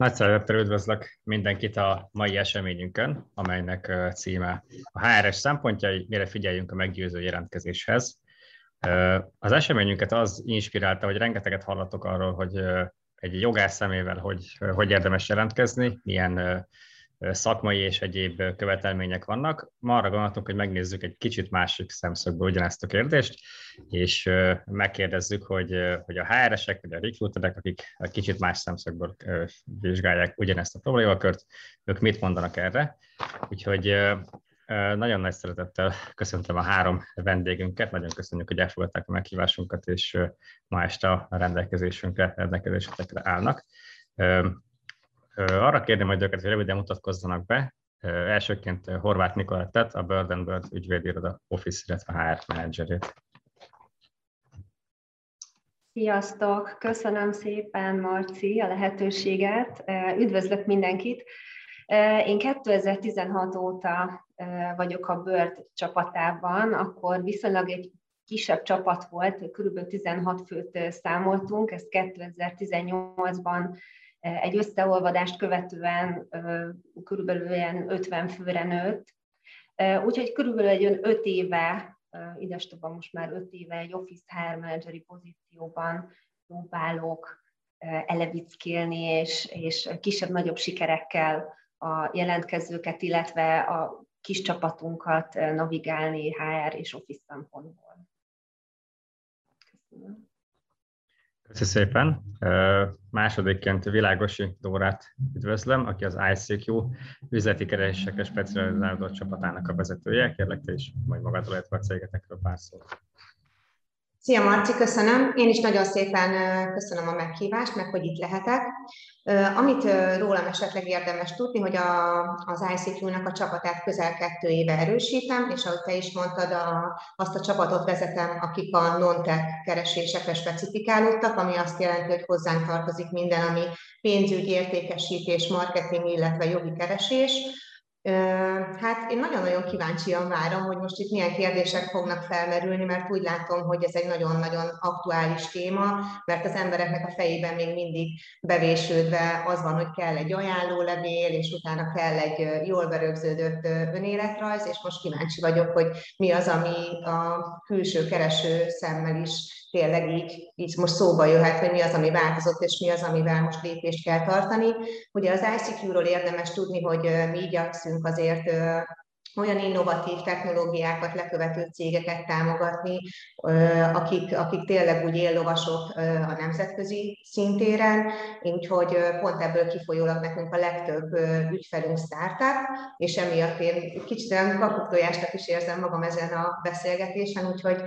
Nagy szeretettel üdvözlök mindenkit a mai eseményünkön, amelynek címe a HRS szempontjai, mire figyeljünk a meggyőző jelentkezéshez. Az eseményünket az inspirálta, hogy rengeteget hallatok arról, hogy egy jogász szemével hogy, hogy érdemes jelentkezni, milyen szakmai és egyéb követelmények vannak. Ma arra gondoltunk, hogy megnézzük egy kicsit másik szemszögből ugyanezt a kérdést, és megkérdezzük, hogy, hogy a HR-esek vagy a recruiterek, akik kicsit más szemszögből vizsgálják ugyanezt a problémakört, ők mit mondanak erre. Úgyhogy nagyon nagy szeretettel köszöntöm a három vendégünket, nagyon köszönjük, hogy elfogadták a meghívásunkat, és ma este a rendelkezésünkre, rendelkezésetekre állnak. Arra kérném majd őket, hogy röviden mutatkozzanak be. Elsőként Horváth Nikolettet, a Bird Bird ügyvédiroda Office, illetve HR menedzserét. Sziasztok! Köszönöm szépen, Marci, a lehetőséget. Üdvözlök mindenkit! Én 2016 óta vagyok a Bird csapatában, akkor viszonylag egy kisebb csapat volt, kb. 16 főt számoltunk, ezt 2018-ban egy összeolvadást követően körülbelül ilyen 50 főre nőtt. Úgyhogy körülbelül egy 5 éve, idestobban most már 5 éve egy Office HR Manageri pozícióban próbálok elevickélni, és, és kisebb-nagyobb sikerekkel a jelentkezőket, illetve a kis csapatunkat navigálni HR és Office szempontból. Köszönöm. Köszönöm szépen. Másodikként Világosi Dórát üdvözlöm, aki az ICQ üzleti keresésekre specializálódott csapatának a vezetője. Kérlek te is majd magadról, illetve a cégetekről pár szót. Szia Marci, köszönöm. Én is nagyon szépen köszönöm a meghívást, meg hogy itt lehetek. Amit rólam esetleg érdemes tudni, hogy a, az ICQ-nak a csapatát közel kettő éve erősítem, és ahogy te is mondtad, a, azt a csapatot vezetem, akik a non-tech keresésekre specifikálódtak, ami azt jelenti, hogy hozzánk tartozik minden, ami pénzügy, értékesítés, marketing, illetve jogi keresés Hát én nagyon-nagyon kíváncsian várom, hogy most itt milyen kérdések fognak felmerülni, mert úgy látom, hogy ez egy nagyon-nagyon aktuális téma, mert az embereknek a fejében még mindig bevésődve az van, hogy kell egy ajánlólevél, és utána kell egy jól berögződött önéletrajz, és most kíváncsi vagyok, hogy mi az, ami a külső kereső szemmel is tényleg így, így most szóba jöhet, hogy mi az, ami változott, és mi az, amivel most lépést kell tartani. Ugye az ICQ-ról érdemes tudni, hogy mi igyekszünk azért olyan innovatív technológiákat lekövető cégeket támogatni, akik, akik tényleg úgy éllovasok a nemzetközi szintéren, úgyhogy pont ebből kifolyólag nekünk a legtöbb ügyfelünk startup, és emiatt én kicsit olyan kakuktojásnak is érzem magam ezen a beszélgetésen, úgyhogy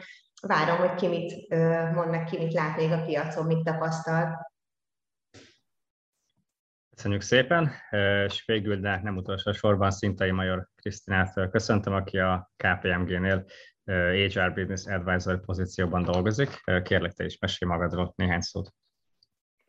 várom, hogy ki mit mond meg, ki mit lát még a piacon, mit tapasztal. Köszönjük szépen, és végül, de nem utolsó sorban Szintai Major Krisztinát köszöntöm, aki a KPMG-nél HR Business Advisor pozícióban dolgozik. Kérlek, te is mesélj magadról néhány szót.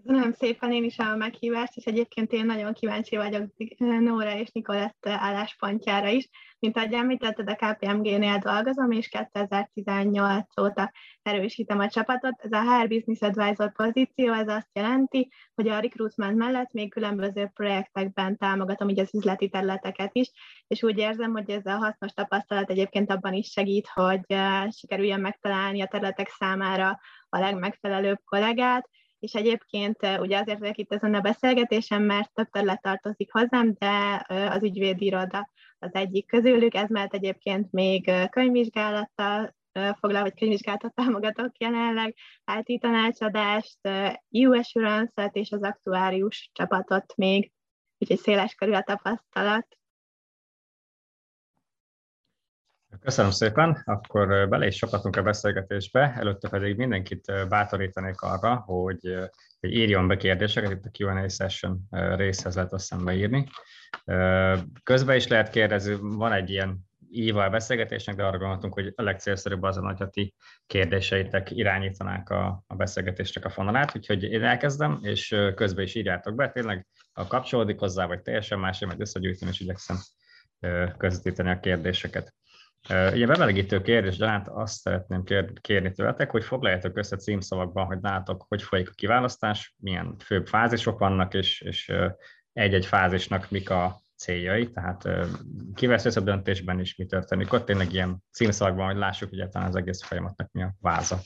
Köszönöm szépen én is a meghívást, és egyébként én nagyon kíváncsi vagyok Nóra és Nikolett álláspontjára is. Mint ahogy említetted, a KPMG-nél dolgozom, és 2018 óta erősítem a csapatot. Ez a HR Business Advisor pozíció, ez azt jelenti, hogy a recruitment mellett még különböző projektekben támogatom így az üzleti területeket is, és úgy érzem, hogy ez a hasznos tapasztalat egyébként abban is segít, hogy eh, sikerüljön megtalálni a területek számára a legmegfelelőbb kollégát, és egyébként ugye azért vagyok itt ezen a beszélgetésen, mert több terület tartozik hozzám, de az ügyvédiroda az egyik közülük, ez mert egyébként még könyvvizsgálattal foglal, vagy könyvvizsgálatot támogatok jelenleg, IT tanácsadást, EU Assurance-et és az aktuárius csapatot még, úgyhogy széles körül a tapasztalat. Köszönöm szépen, akkor bele is sokatunk a beszélgetésbe, előtte pedig mindenkit bátorítanék arra, hogy, írjon be kérdéseket, itt a Q&A session részhez lehet azt szembe írni. Közben is lehet kérdezni, van egy ilyen íva a beszélgetésnek, de arra gondoltunk, hogy a legcélszerűbb az, hogy a ti kérdéseitek irányítanák a, a beszélgetésnek a fonalát, úgyhogy én elkezdem, és közben is írjátok be, tényleg ha kapcsolódik hozzá, vagy teljesen más, majd összegyűjteni, és igyekszem közvetíteni a kérdéseket. Ugye bemelegítő kérdés, de hát azt szeretném kérni tőletek, hogy foglaljátok össze címszavakban, hogy látok, hogy folyik a kiválasztás, milyen főbb fázisok vannak, és, és egy-egy fázisnak mik a céljai, tehát ki vesz a döntésben is, mi történik ott, tényleg ilyen címszavakban, hogy lássuk egyáltalán az egész folyamatnak mi a váza.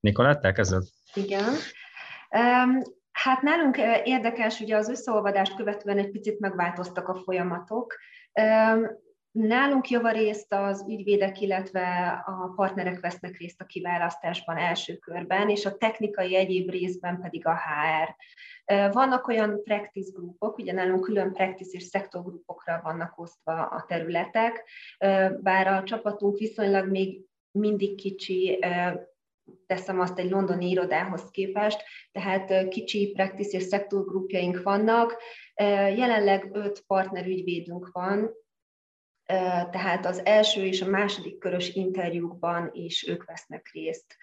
Nikolát, elkezded? Igen. Hát nálunk érdekes, ugye az összeolvadást követően egy picit megváltoztak a folyamatok. Nálunk javarészt az ügyvédek, illetve a partnerek vesznek részt a kiválasztásban első körben, és a technikai egyéb részben pedig a HR. Vannak olyan practice grupok, ugye nálunk külön practice és szektorgrupokra vannak osztva a területek, bár a csapatunk viszonylag még mindig kicsi, teszem azt egy londoni irodához képest, tehát kicsi practice és szektorgrupjaink vannak. Jelenleg öt partnerügyvédünk van, tehát az első és a második körös interjúkban is ők vesznek részt.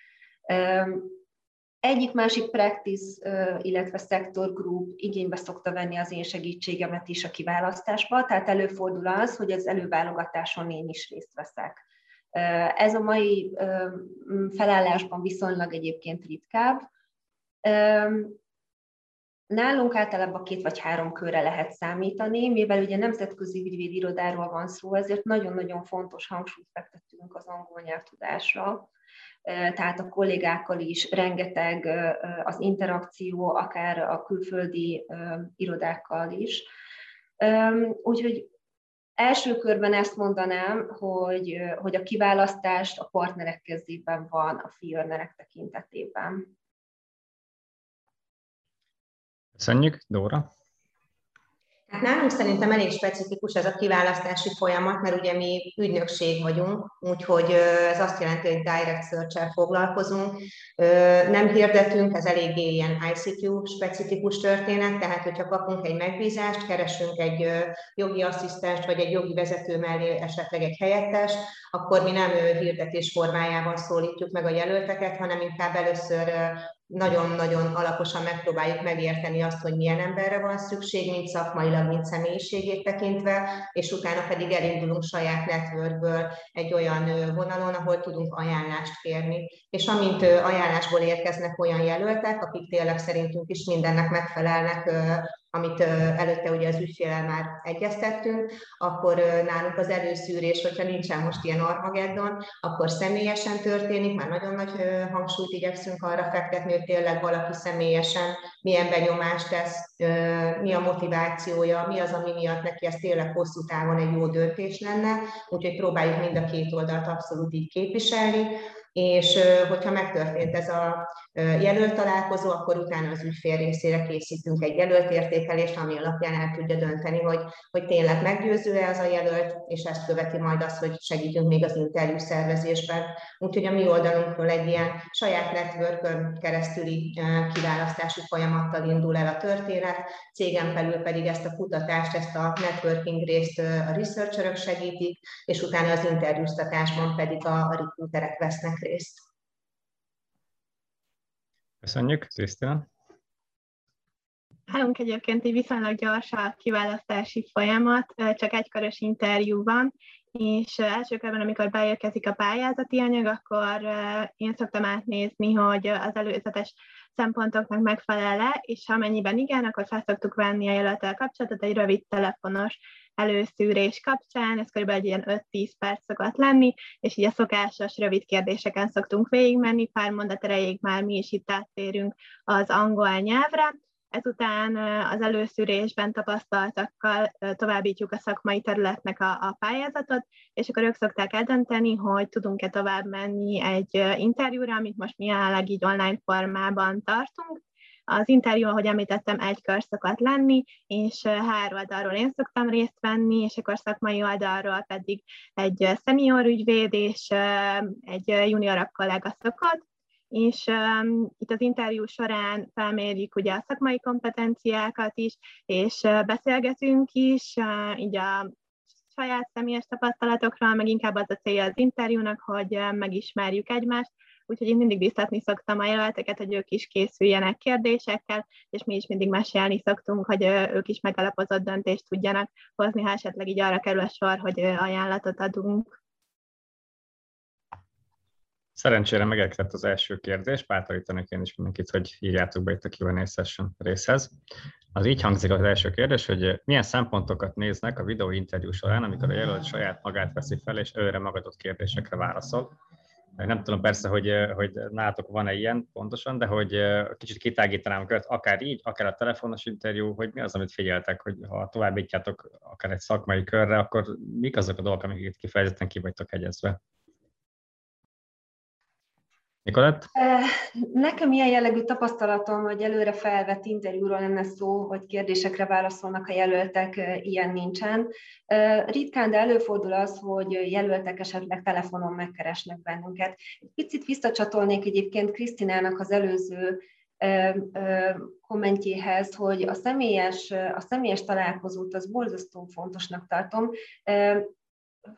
Egyik-másik practice, illetve sector group igénybe szokta venni az én segítségemet is a kiválasztásba, tehát előfordul az, hogy az előválogatáson én is részt veszek. Ez a mai felállásban viszonylag egyébként ritkább. Nálunk általában két vagy három körre lehet számítani, mivel ugye nemzetközi ügyvédirodáról van szó, ezért nagyon-nagyon fontos hangsúlyt fektettünk az angol nyelvtudásra. Tehát a kollégákkal is rengeteg az interakció, akár a külföldi irodákkal is. Úgyhogy első körben ezt mondanám, hogy, hogy a kiválasztást a partnerek kezében van a fee tekintetében. Köszönjük, Dóra. Hát nálunk szerintem elég specifikus ez a kiválasztási folyamat, mert ugye mi ügynökség vagyunk, úgyhogy ez azt jelenti, hogy direct search foglalkozunk. Nem hirdetünk, ez eléggé ilyen ICQ specifikus történet, tehát hogyha kapunk egy megbízást, keresünk egy jogi asszisztenst, vagy egy jogi vezető mellé esetleg egy helyettes, akkor mi nem hirdetés formájában szólítjuk meg a jelölteket, hanem inkább először nagyon-nagyon alaposan megpróbáljuk megérteni azt, hogy milyen emberre van szükség, mint szakmailag, mint személyiségét tekintve, és utána pedig elindulunk saját networkből egy olyan vonalon, ahol tudunk ajánlást kérni. És amint ajánlásból érkeznek olyan jelöltek, akik tényleg szerintünk is mindennek megfelelnek amit előtte ugye az ügyfélel már egyeztettünk, akkor nálunk az előszűrés, hogyha nincsen most ilyen Armageddon, akkor személyesen történik, már nagyon nagy hangsúlyt igyekszünk arra fektetni, hogy tényleg valaki személyesen milyen benyomást tesz, mi a motivációja, mi az, ami miatt neki ez tényleg hosszú távon egy jó döntés lenne, úgyhogy próbáljuk mind a két oldalt abszolút így képviselni és hogyha megtörtént ez a jelölt találkozó, akkor utána az ügyfél részére készítünk egy jelölt értékelést, ami alapján el tudja dönteni, hogy, hogy tényleg meggyőző-e az a jelölt, és ezt követi majd az, hogy segítünk még az interjú szervezésben. Úgyhogy a mi oldalunkról egy ilyen saját network keresztüli kiválasztási folyamattal indul el a történet, cégen belül pedig ezt a kutatást, ezt a networking részt a researcherök segítik, és utána az interjúztatásban pedig a, a recruiterek vesznek részt. Köszönjük, Krisztina. Nálunk egyébként egy viszonylag gyors a kiválasztási folyamat, csak egy körös interjú van, és első körben, amikor beérkezik a pályázati anyag, akkor én szoktam átnézni, hogy az előzetes szempontoknak megfelel-e, és amennyiben igen, akkor fel szoktuk venni a jelöltel kapcsolatot egy rövid telefonos előszűrés kapcsán, ez kb. egy ilyen 5-10 perc szokott lenni, és így a szokásos rövid kérdéseken szoktunk végigmenni, pár mondat erejéig már mi is itt áttérünk az angol nyelvre, Ezután az előszűrésben tapasztaltakkal továbbítjuk a szakmai területnek a, a pályázatot, és akkor ők szokták eldönteni, hogy tudunk-e tovább menni egy interjúra, amit most mi jelenleg így online formában tartunk, az interjú, ahogy említettem, egy kör szokott lenni, és három oldalról én szoktam részt venni, és akkor szakmai oldalról pedig egy szenior ügyvéd és egy junior kollega szokott, és um, itt az interjú során felmérjük ugye a szakmai kompetenciákat is, és uh, beszélgetünk is, uh, így a saját személyes tapasztalatokról, meg inkább az a célja az interjúnak, hogy uh, megismerjük egymást, úgyhogy én mindig biztatni szoktam a jelölteket, hogy ők is készüljenek kérdésekkel, és mi is mindig mesélni szoktunk, hogy ők is megalapozott döntést tudjanak hozni, ha esetleg így arra kerül a sor, hogy ajánlatot adunk. Szerencsére megérkezett az első kérdés, bátorítanak én is mindenkit, hogy írjátok be itt a Q&A session részhez. Az így hangzik az első kérdés, hogy milyen szempontokat néznek a videó interjú során, amikor a jelölt saját magát veszi fel, és őre magadott kérdésekre válaszol. Nem tudom persze, hogy, hogy nálatok van-e ilyen pontosan, de hogy kicsit kitágítanám követ, akár így, akár a telefonos interjú, hogy mi az, amit figyeltek, hogy ha továbbítjátok akár egy szakmai körre, akkor mik azok a dolgok, amiket kifejezetten ki vagytok hegyezve? Nikolett? Nekem ilyen jellegű tapasztalatom, hogy előre felvett interjúról lenne szó, hogy kérdésekre válaszolnak a jelöltek, ilyen nincsen. Ritkán, de előfordul az, hogy jelöltek esetleg telefonon megkeresnek bennünket. Picit visszacsatolnék egyébként Krisztinának az előző kommentjéhez, hogy a személyes, a személyes találkozót az borzasztó fontosnak tartom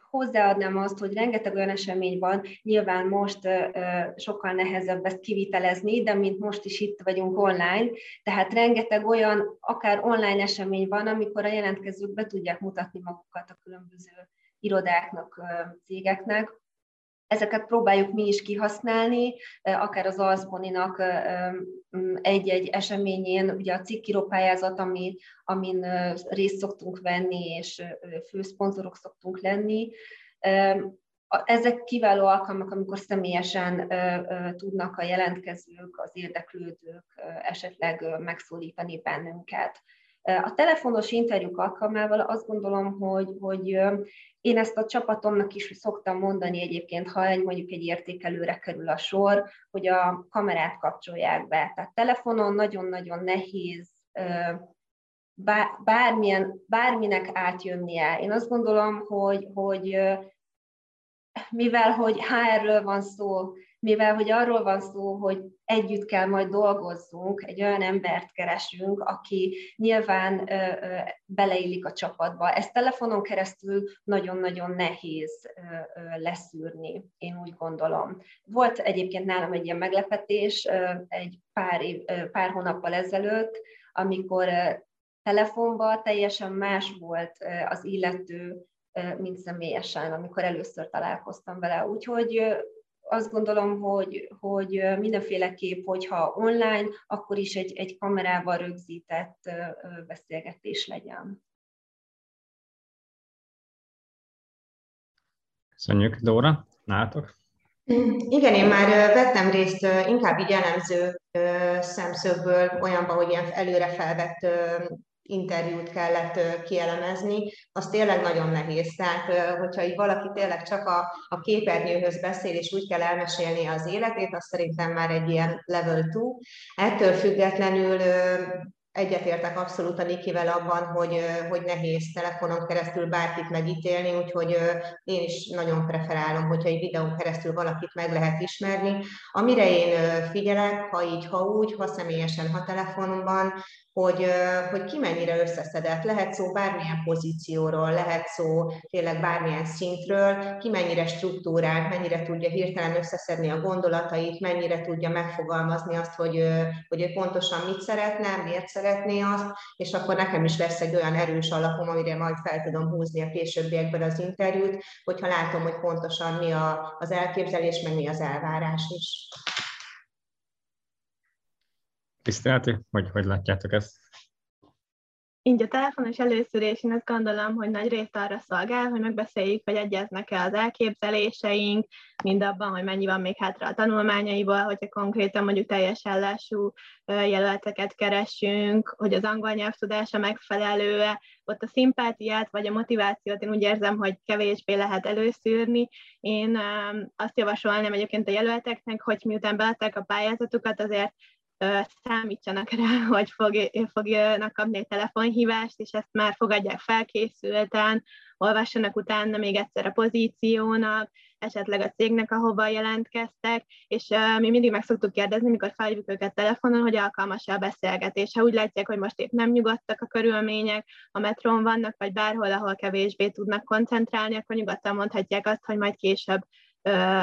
hozzáadnám azt, hogy rengeteg olyan esemény van, nyilván most sokkal nehezebb ezt kivitelezni, de mint most is itt vagyunk online, tehát rengeteg olyan, akár online esemény van, amikor a jelentkezők be tudják mutatni magukat a különböző irodáknak, cégeknek, Ezeket próbáljuk mi is kihasználni, akár az Alszboninak egy-egy eseményén, ugye a cikkiropályázat, ami, amin részt szoktunk venni, és főszponzorok szoktunk lenni. Ezek kiváló alkalmak, amikor személyesen tudnak a jelentkezők, az érdeklődők esetleg megszólítani bennünket. A telefonos interjúk alkalmával azt gondolom, hogy, hogy én ezt a csapatomnak is szoktam mondani egyébként, ha egy, mondjuk egy értékelőre kerül a sor, hogy a kamerát kapcsolják be. Tehát telefonon nagyon-nagyon nehéz bármilyen, bárminek átjönnie. Én azt gondolom, hogy, hogy mivel hogy HR-ről van szó, mivel hogy arról van szó, hogy együtt kell majd dolgozzunk, egy olyan embert keresünk, aki nyilván ö, ö, beleillik a csapatba. Ezt telefonon keresztül nagyon-nagyon nehéz ö, ö, leszűrni, én úgy gondolom. Volt egyébként nálam egy ilyen meglepetés ö, egy pár, év, ö, pár hónappal ezelőtt, amikor ö, telefonban teljesen más volt ö, az illető, mint személyesen, amikor először találkoztam vele. Úgyhogy azt gondolom, hogy, hogy mindenféleképp, hogyha online, akkor is egy, egy kamerával rögzített beszélgetés legyen. Köszönjük, Dóra. Nálatok? Igen, én már vettem részt inkább így elemző szemszögből olyanba, hogy ilyen előre felvett interjút kellett kielemezni, az tényleg nagyon nehéz. Tehát, hogyha így valaki tényleg csak a, a képernyőhöz beszél, és úgy kell elmesélni az életét, az szerintem már egy ilyen level 2. Ettől függetlenül egyetértek abszolút a Nikivel abban, hogy, hogy nehéz telefonon keresztül bárkit megítélni, úgyhogy én is nagyon preferálom, hogyha egy videón keresztül valakit meg lehet ismerni. Amire én figyelek, ha így, ha úgy, ha személyesen, ha telefonban, hogy, hogy ki mennyire összeszedett. Lehet szó bármilyen pozícióról, lehet szó tényleg bármilyen szintről, ki mennyire struktúrált, mennyire tudja hirtelen összeszedni a gondolatait, mennyire tudja megfogalmazni azt, hogy, hogy ő pontosan mit szeretne, miért szeretné azt, és akkor nekem is lesz egy olyan erős alapom, amire majd fel tudom húzni a későbbiekben az interjút, hogyha látom, hogy pontosan mi a, az elképzelés, meg mi az elvárás is. Krisztináti, hogy hogy látjátok ezt? Így a telefonos előszűrés, én azt gondolom, hogy nagy részt arra szolgál, hogy megbeszéljük, hogy egyeznek-e az elképzeléseink, mind abban, hogy mennyi van még hátra a tanulmányaiból, hogyha konkrétan mondjuk teljes ellású jelölteket keresünk, hogy az angol nyelvtudása megfelelő-e, ott a szimpátiát vagy a motivációt én úgy érzem, hogy kevésbé lehet előszűrni. Én azt javasolnám egyébként a jelölteknek, hogy miután beadták a pályázatukat, azért számítsanak rá, hogy fog, fognak kapni egy telefonhívást, és ezt már fogadják felkészülten, olvassanak utána még egyszer a pozíciónak, esetleg a cégnek, ahova jelentkeztek, és mi mindig meg szoktuk kérdezni, mikor felhívjuk őket telefonon, hogy alkalmas-e a beszélgetés. Ha úgy látják, hogy most épp nem nyugodtak a körülmények, a metrón vannak, vagy bárhol, ahol kevésbé tudnak koncentrálni, akkor nyugodtan mondhatják azt, hogy majd később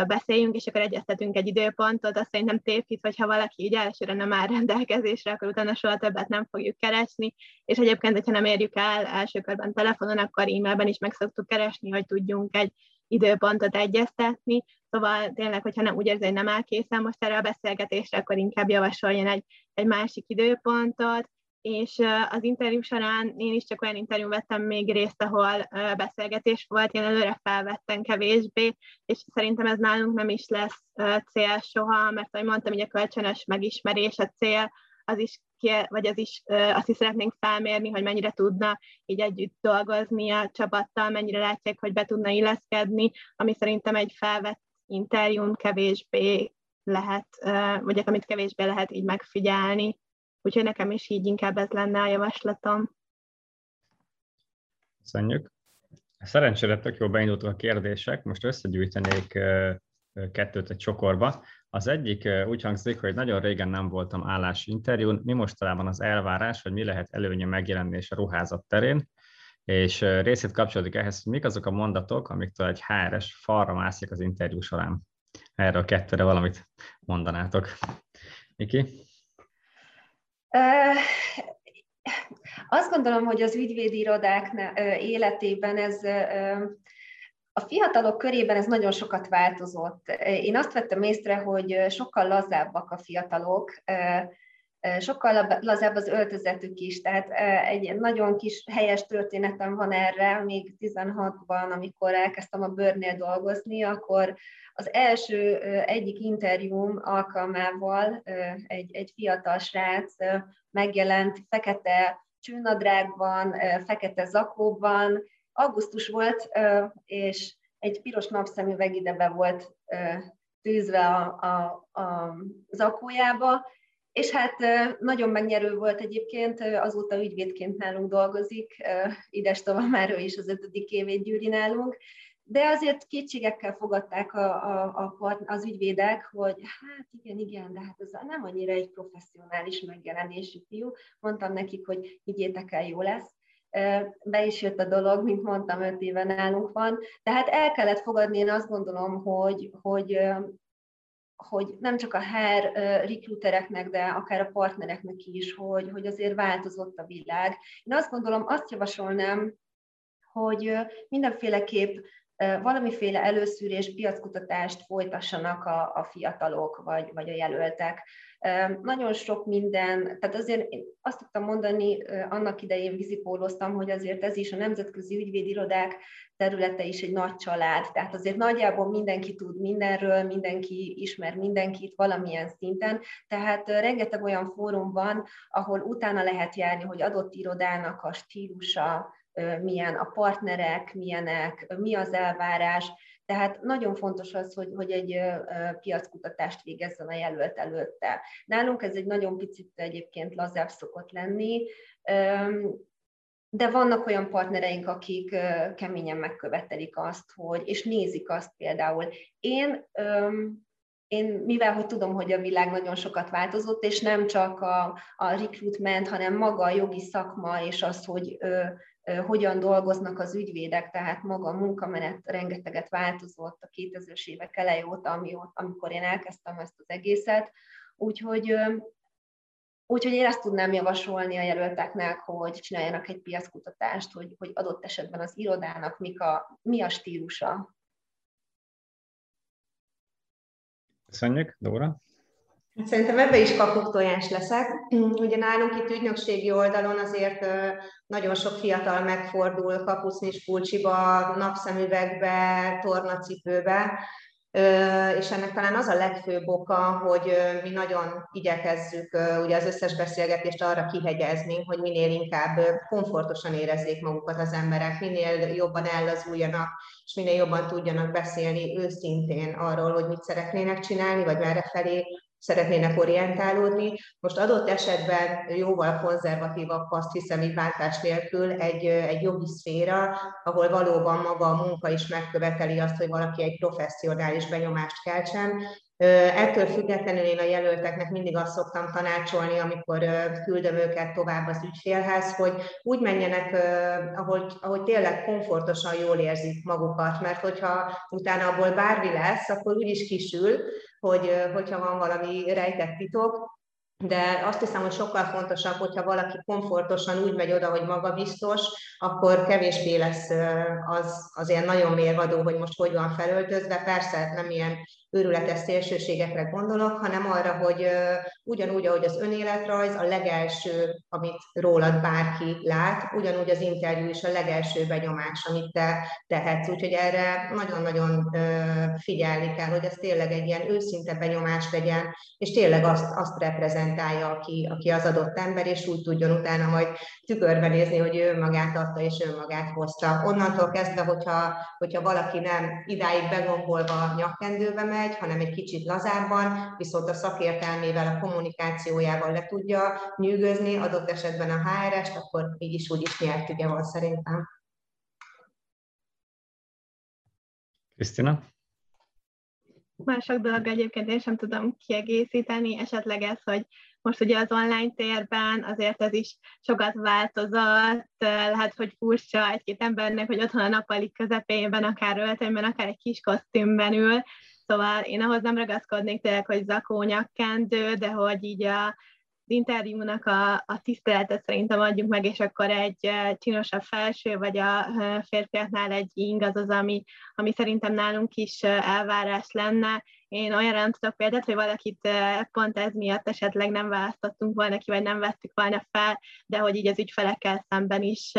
beszéljünk, és akkor egyeztetünk egy időpontot, azt szerintem tévhit, hogyha valaki így elsőre nem áll rendelkezésre, akkor utána soha többet nem fogjuk keresni, és egyébként, hogyha nem érjük el első körben telefonon, akkor e-mailben is meg szoktuk keresni, hogy tudjunk egy időpontot egyeztetni, szóval tényleg, hogyha nem úgy érzi, hogy nem áll készen most erre a beszélgetésre, akkor inkább javasoljon egy, egy másik időpontot, és az interjú során én is csak olyan interjú vettem még részt, ahol beszélgetés volt, én előre felvettem kevésbé, és szerintem ez nálunk nem is lesz cél soha, mert ahogy mondtam, hogy a kölcsönös megismerés a cél, az is vagy az is azt is szeretnénk felmérni, hogy mennyire tudna így együtt dolgozni a csapattal, mennyire látják, hogy be tudna illeszkedni, ami szerintem egy felvett interjún kevésbé lehet, vagy amit kevésbé lehet így megfigyelni. Úgyhogy nekem is így inkább ez lenne a javaslatom. Köszönjük. Szerencsére tök jól beindultak a kérdések, most összegyűjtenék kettőt egy csokorba. Az egyik úgy hangzik, hogy nagyon régen nem voltam állásinterjún, mi mostanában az elvárás, hogy mi lehet előnye megjelenés a ruházat terén, és részét kapcsolódik ehhez, hogy mik azok a mondatok, amiktől egy HRS falra mászik az interjú során. Erről a kettőre valamit mondanátok. Miki? Azt gondolom, hogy az ügyvédi irodák életében ez a fiatalok körében ez nagyon sokat változott. Én azt vettem észre, hogy sokkal lazábbak a fiatalok, sokkal lazább az öltözetük is, tehát egy nagyon kis helyes történetem van erre, még 16-ban, amikor elkezdtem a bőrnél dolgozni, akkor az első egyik interjúm alkalmával egy, egy fiatal srác megjelent fekete csőnadrágban, fekete zakóban, augusztus volt, és egy piros napszemüveg ide be volt tűzve a, a, a zakójába, és hát nagyon megnyerő volt egyébként, azóta ügyvédként nálunk dolgozik, ides tovább már ő is az ötödik évét gyűri nálunk, de azért kétségekkel fogadták a, a, a, az ügyvédek, hogy hát igen, igen, de hát ez nem annyira egy professzionális megjelenésű fiú. Mondtam nekik, hogy higgyétek el, jó lesz. Be is jött a dolog, mint mondtam, öt éve nálunk van. Tehát el kellett fogadni, én azt gondolom, hogy, hogy hogy nem csak a HR recruitereknek, de akár a partnereknek is, hogy, hogy azért változott a világ. Én azt gondolom, azt javasolnám, hogy mindenféleképp valamiféle előszűrés, piackutatást folytassanak a, a fiatalok vagy, vagy a jelöltek. Nagyon sok minden, tehát azért azt tudtam mondani, annak idején vizipóloztam, hogy azért ez is a nemzetközi ügyvédirodák területe is egy nagy család, tehát azért nagyjából mindenki tud mindenről, mindenki ismer mindenkit valamilyen szinten, tehát rengeteg olyan fórum van, ahol utána lehet járni, hogy adott irodának a stílusa, milyen a partnerek, milyenek, mi az elvárás. Tehát nagyon fontos az, hogy, hogy egy piackutatást végezzen a jelölt előtte. Nálunk ez egy nagyon picit egyébként lazább szokott lenni, de vannak olyan partnereink, akik keményen megkövetelik azt, hogy, és nézik azt például. Én én mivel, hogy tudom, hogy a világ nagyon sokat változott, és nem csak a, a recruitment, hanem maga a jogi szakma, és az, hogy hogyan dolgoznak az ügyvédek, tehát maga a munkamenet rengeteget változott a 2000-es évek elejé óta, amikor én elkezdtem ezt az egészet. Úgyhogy, úgyhogy én ezt tudnám javasolni a jelölteknek, hogy csináljanak egy piackutatást, hogy, hogy adott esetben az irodának mik a, mi a stílusa. Köszönjük, Dóra. Szerintem ebbe is tojás leszek. Ugye nálunk itt ügynökségi oldalon azért nagyon sok fiatal megfordul kapusznis pulcsiba, napszemüvegbe, tornacipőbe, és ennek talán az a legfőbb oka, hogy mi nagyon igyekezzük ugye az összes beszélgetést arra kihegyezni, hogy minél inkább komfortosan érezzék magukat az emberek, minél jobban ellazuljanak, és minél jobban tudjanak beszélni őszintén arról, hogy mit szeretnének csinálni, vagy merre felé szeretnének orientálódni. Most adott esetben jóval konzervatívabb, azt hiszem, így váltás nélkül egy, egy jogi szféra, ahol valóban maga a munka is megköveteli azt, hogy valaki egy professzionális benyomást keltsen, Ettől függetlenül én a jelölteknek mindig azt szoktam tanácsolni, amikor küldöm őket tovább az ügyfélhez, hogy úgy menjenek, ahogy, ahogy tényleg komfortosan jól érzik magukat, mert hogyha utána abból bármi lesz, akkor úgy is kisül, hogy, hogyha van valami rejtett titok, de azt hiszem, hogy sokkal fontosabb, hogyha valaki komfortosan úgy megy oda, hogy magabiztos, akkor kevésbé lesz az, az ilyen nagyon mérvadó, hogy most hogy van felöltözve. Persze nem ilyen őrületes szélsőségekre gondolok, hanem arra, hogy ugyanúgy, ahogy az önéletrajz a legelső, amit rólad bárki lát, ugyanúgy az interjú is a legelső benyomás, amit te tehetsz. Úgyhogy erre nagyon-nagyon figyelni kell, hogy ez tényleg egy ilyen őszinte benyomás legyen, és tényleg azt, azt reprezentálja, aki, aki az adott ember, és úgy tudjon utána majd tükörbe nézni, hogy ő magát adta, és ő magát hozta. Onnantól kezdve, hogyha, hogyha valaki nem idáig begombolva nyakkendőbe megy, megy, hanem egy kicsit lazábban, viszont a szakértelmével, a kommunikációjával le tudja nyűgözni, adott esetben a HRS-t, akkor így is úgy is nyertüge van szerintem. Krisztina? Mások dolog egyébként én sem tudom kiegészíteni, esetleg ez, hogy most ugye az online térben azért ez is sokat változott, lehet, hogy furcsa egy-két embernek, hogy otthon a nappali közepében, akár öltönyben, akár egy kis kosztümben ül, Szóval én ahhoz nem ragaszkodnék tényleg, hogy zakó de hogy így a, az interjúnak a, a tiszteletet szerintem adjuk meg, és akkor egy csinosabb felső, vagy a férfiaknál egy ing az az, ami, ami szerintem nálunk is elvárás lenne. Én olyan nem tudok példát, hogy valakit pont ez miatt esetleg nem választottunk volna ki, vagy nem vettük volna fel, de hogy így az ügyfelekkel szemben is,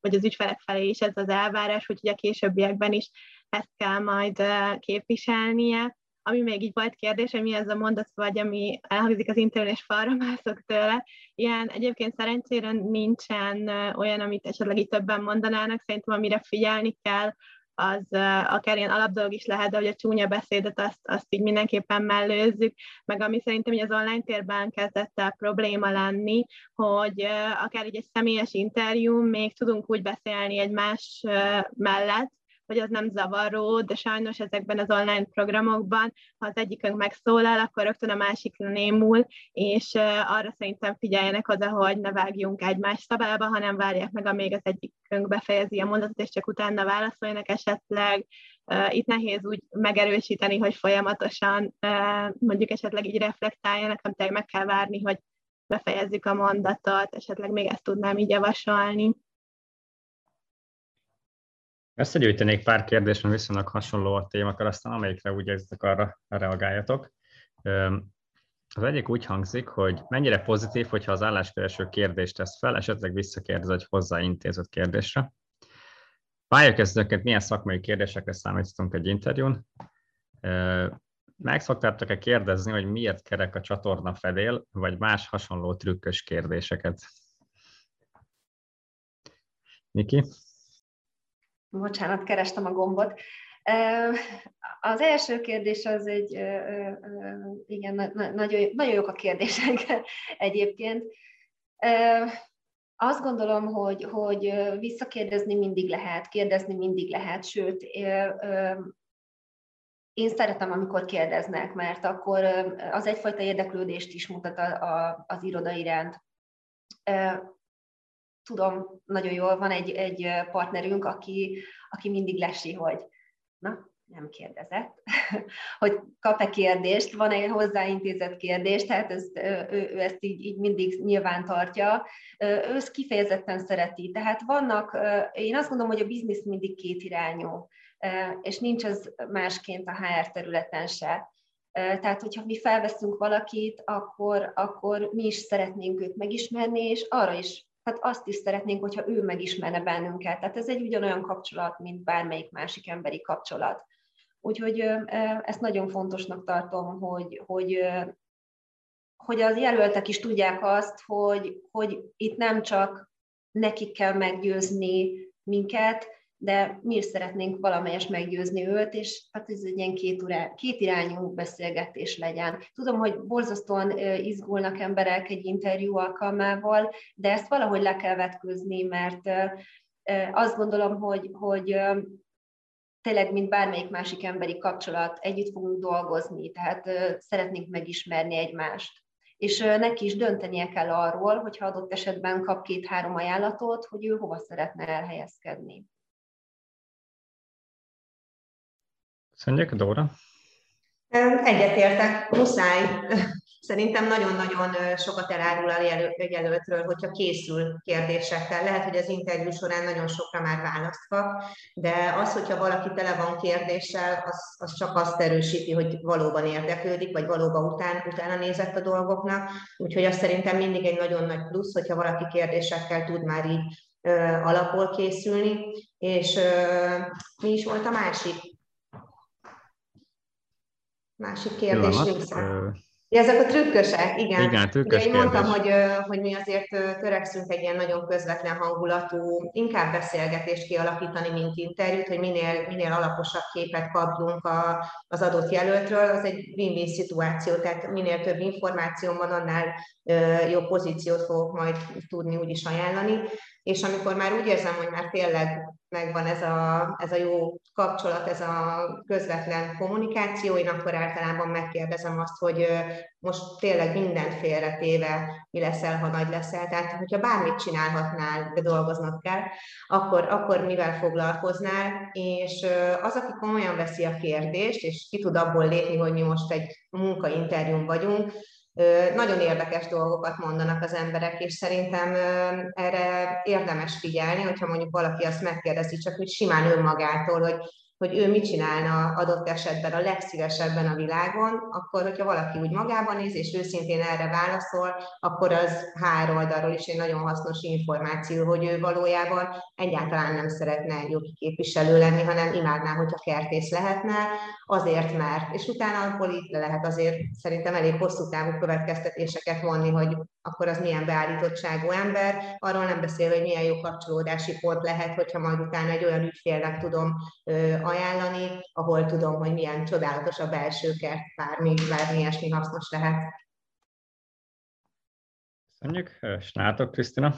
vagy az ügyfelek felé is ez az elvárás, úgyhogy a későbbiekben is ezt kell majd képviselnie. Ami még így volt kérdés, hogy mi ez a mondat, vagy ami elhangzik az interjún, és falra mászok tőle. Ilyen egyébként szerencsére nincsen olyan, amit esetleg itt többen mondanának, szerintem amire figyelni kell, az akár ilyen alapdolog is lehet, de hogy a csúnya beszédet azt, azt így mindenképpen mellőzzük, meg ami szerintem így az online térben kezdett el probléma lenni, hogy akár így egy személyes interjú, még tudunk úgy beszélni egymás mellett, hogy az nem zavaró, de sajnos ezekben az online programokban, ha az egyikünk megszólal, akkor rögtön a másik némul, és arra szerintem figyeljenek oda, hogy ne vágjunk egymás szabába, hanem várják meg, amíg az egyikünk befejezi a mondatot, és csak utána válaszoljanak esetleg. Itt nehéz úgy megerősíteni, hogy folyamatosan mondjuk esetleg így reflektáljanak, tényleg meg kell várni, hogy befejezzük a mondatot, esetleg még ezt tudnám így javasolni. Összegyűjtenék pár kérdést, mert viszonylag hasonló a témakör, aztán amelyikre úgy érzitek, arra reagáljatok. Az egyik úgy hangzik, hogy mennyire pozitív, hogyha az álláskereső kérdést tesz fel, esetleg visszakérdez egy hozzáintézett kérdésre. Pályakezdőket milyen szakmai kérdésekre számítottunk egy interjún? Meg szoktátok-e kérdezni, hogy miért kerek a csatorna fedél, vagy más hasonló trükkös kérdéseket? Niki? Bocsánat, kerestem a gombot. Az első kérdés az egy, igen, nagyon, nagyon jók a kérdések egyébként. Azt gondolom, hogy, hogy visszakérdezni mindig lehet, kérdezni mindig lehet, sőt, én szeretem, amikor kérdeznek, mert akkor az egyfajta érdeklődést is mutat az iroda iránt tudom nagyon jól, van egy, egy partnerünk, aki, aki mindig lesi, hogy na, nem kérdezett, hogy kap-e kérdést, van egy hozzáintézett kérdés, tehát ezt, ő, ő ezt így, így mindig nyilván tartja. Ő ezt kifejezetten szereti. Tehát vannak, én azt gondolom, hogy a biznisz mindig kétirányú, és nincs ez másként a HR területen se. Tehát, hogyha mi felveszünk valakit, akkor, akkor mi is szeretnénk őt megismerni, és arra is hát azt is szeretnénk, hogyha ő megismerne bennünket. Tehát ez egy ugyanolyan kapcsolat, mint bármelyik másik emberi kapcsolat. Úgyhogy ezt nagyon fontosnak tartom, hogy, hogy, hogy az jelöltek is tudják azt, hogy, hogy itt nem csak nekik kell meggyőzni minket, de mi is szeretnénk valamelyes meggyőzni őt, és hát ez egy ilyen két, urá, két irányú beszélgetés legyen. Tudom, hogy borzasztóan izgulnak emberek egy interjú alkalmával, de ezt valahogy le kell vetközni, mert azt gondolom, hogy, hogy tényleg, mint bármelyik másik emberi kapcsolat, együtt fogunk dolgozni, tehát szeretnénk megismerni egymást. És neki is döntenie kell arról, hogyha adott esetben kap két-három ajánlatot, hogy ő hova szeretne elhelyezkedni. Köszönjük, Dóra. Egyetértek, muszáj. Szerintem nagyon-nagyon sokat elárul a jelöltről, hogyha készül kérdésekkel. Lehet, hogy az interjú során nagyon sokra már választ kap, de az, hogyha valaki tele van kérdéssel, az, az csak azt erősíti, hogy valóban érdeklődik, vagy valóban után, utána nézett a dolgoknak. Úgyhogy azt szerintem mindig egy nagyon nagy plusz, hogyha valaki kérdésekkel tud már így alapból készülni. És mi is volt a másik? Másik kérdés része. Ja, ezek a trükkösek, igen. Igen, trükkös Ugye én mondtam, hogy, hogy mi azért törekszünk egy ilyen nagyon közvetlen hangulatú, inkább beszélgetést kialakítani, mint interjút, hogy minél, minél alaposabb képet kapjunk a, az adott jelöltről. Az egy win-win szituáció, tehát minél több információ van, annál jobb pozíciót fogok majd tudni úgyis ajánlani és amikor már úgy érzem, hogy már tényleg megvan ez a, ez a jó kapcsolat, ez a közvetlen kommunikáció, én akkor általában megkérdezem azt, hogy most tényleg minden félretéve mi leszel, ha nagy leszel. Tehát, hogyha bármit csinálhatnál, de dolgoznod kell, akkor, akkor mivel foglalkoznál, és az, aki komolyan veszi a kérdést, és ki tud abból lépni, hogy mi most egy munkainterjún vagyunk, nagyon érdekes dolgokat mondanak az emberek, és szerintem erre érdemes figyelni, hogyha mondjuk valaki azt megkérdezi, csak úgy simán önmagától, hogy hogy ő mit csinálna adott esetben a legszívesebben a világon, akkor, hogyha valaki úgy magában néz, és őszintén erre válaszol, akkor az három oldalról is egy nagyon hasznos információ, hogy ő valójában egyáltalán nem szeretne jogi képviselő lenni, hanem imádná, hogyha kertész lehetne, azért mert. És utána abból itt lehet azért szerintem elég hosszú távú következtetéseket vonni, hogy akkor az milyen beállítottságú ember, arról nem beszél, hogy milyen jó kapcsolódási pont lehet, hogyha majd utána egy olyan ügyfélnek tudom ajánlani, ahol tudom, hogy milyen csodálatos a belső kert, bármi, bármi ilyesmi hasznos lehet. Köszönjük. Snátok, Krisztina?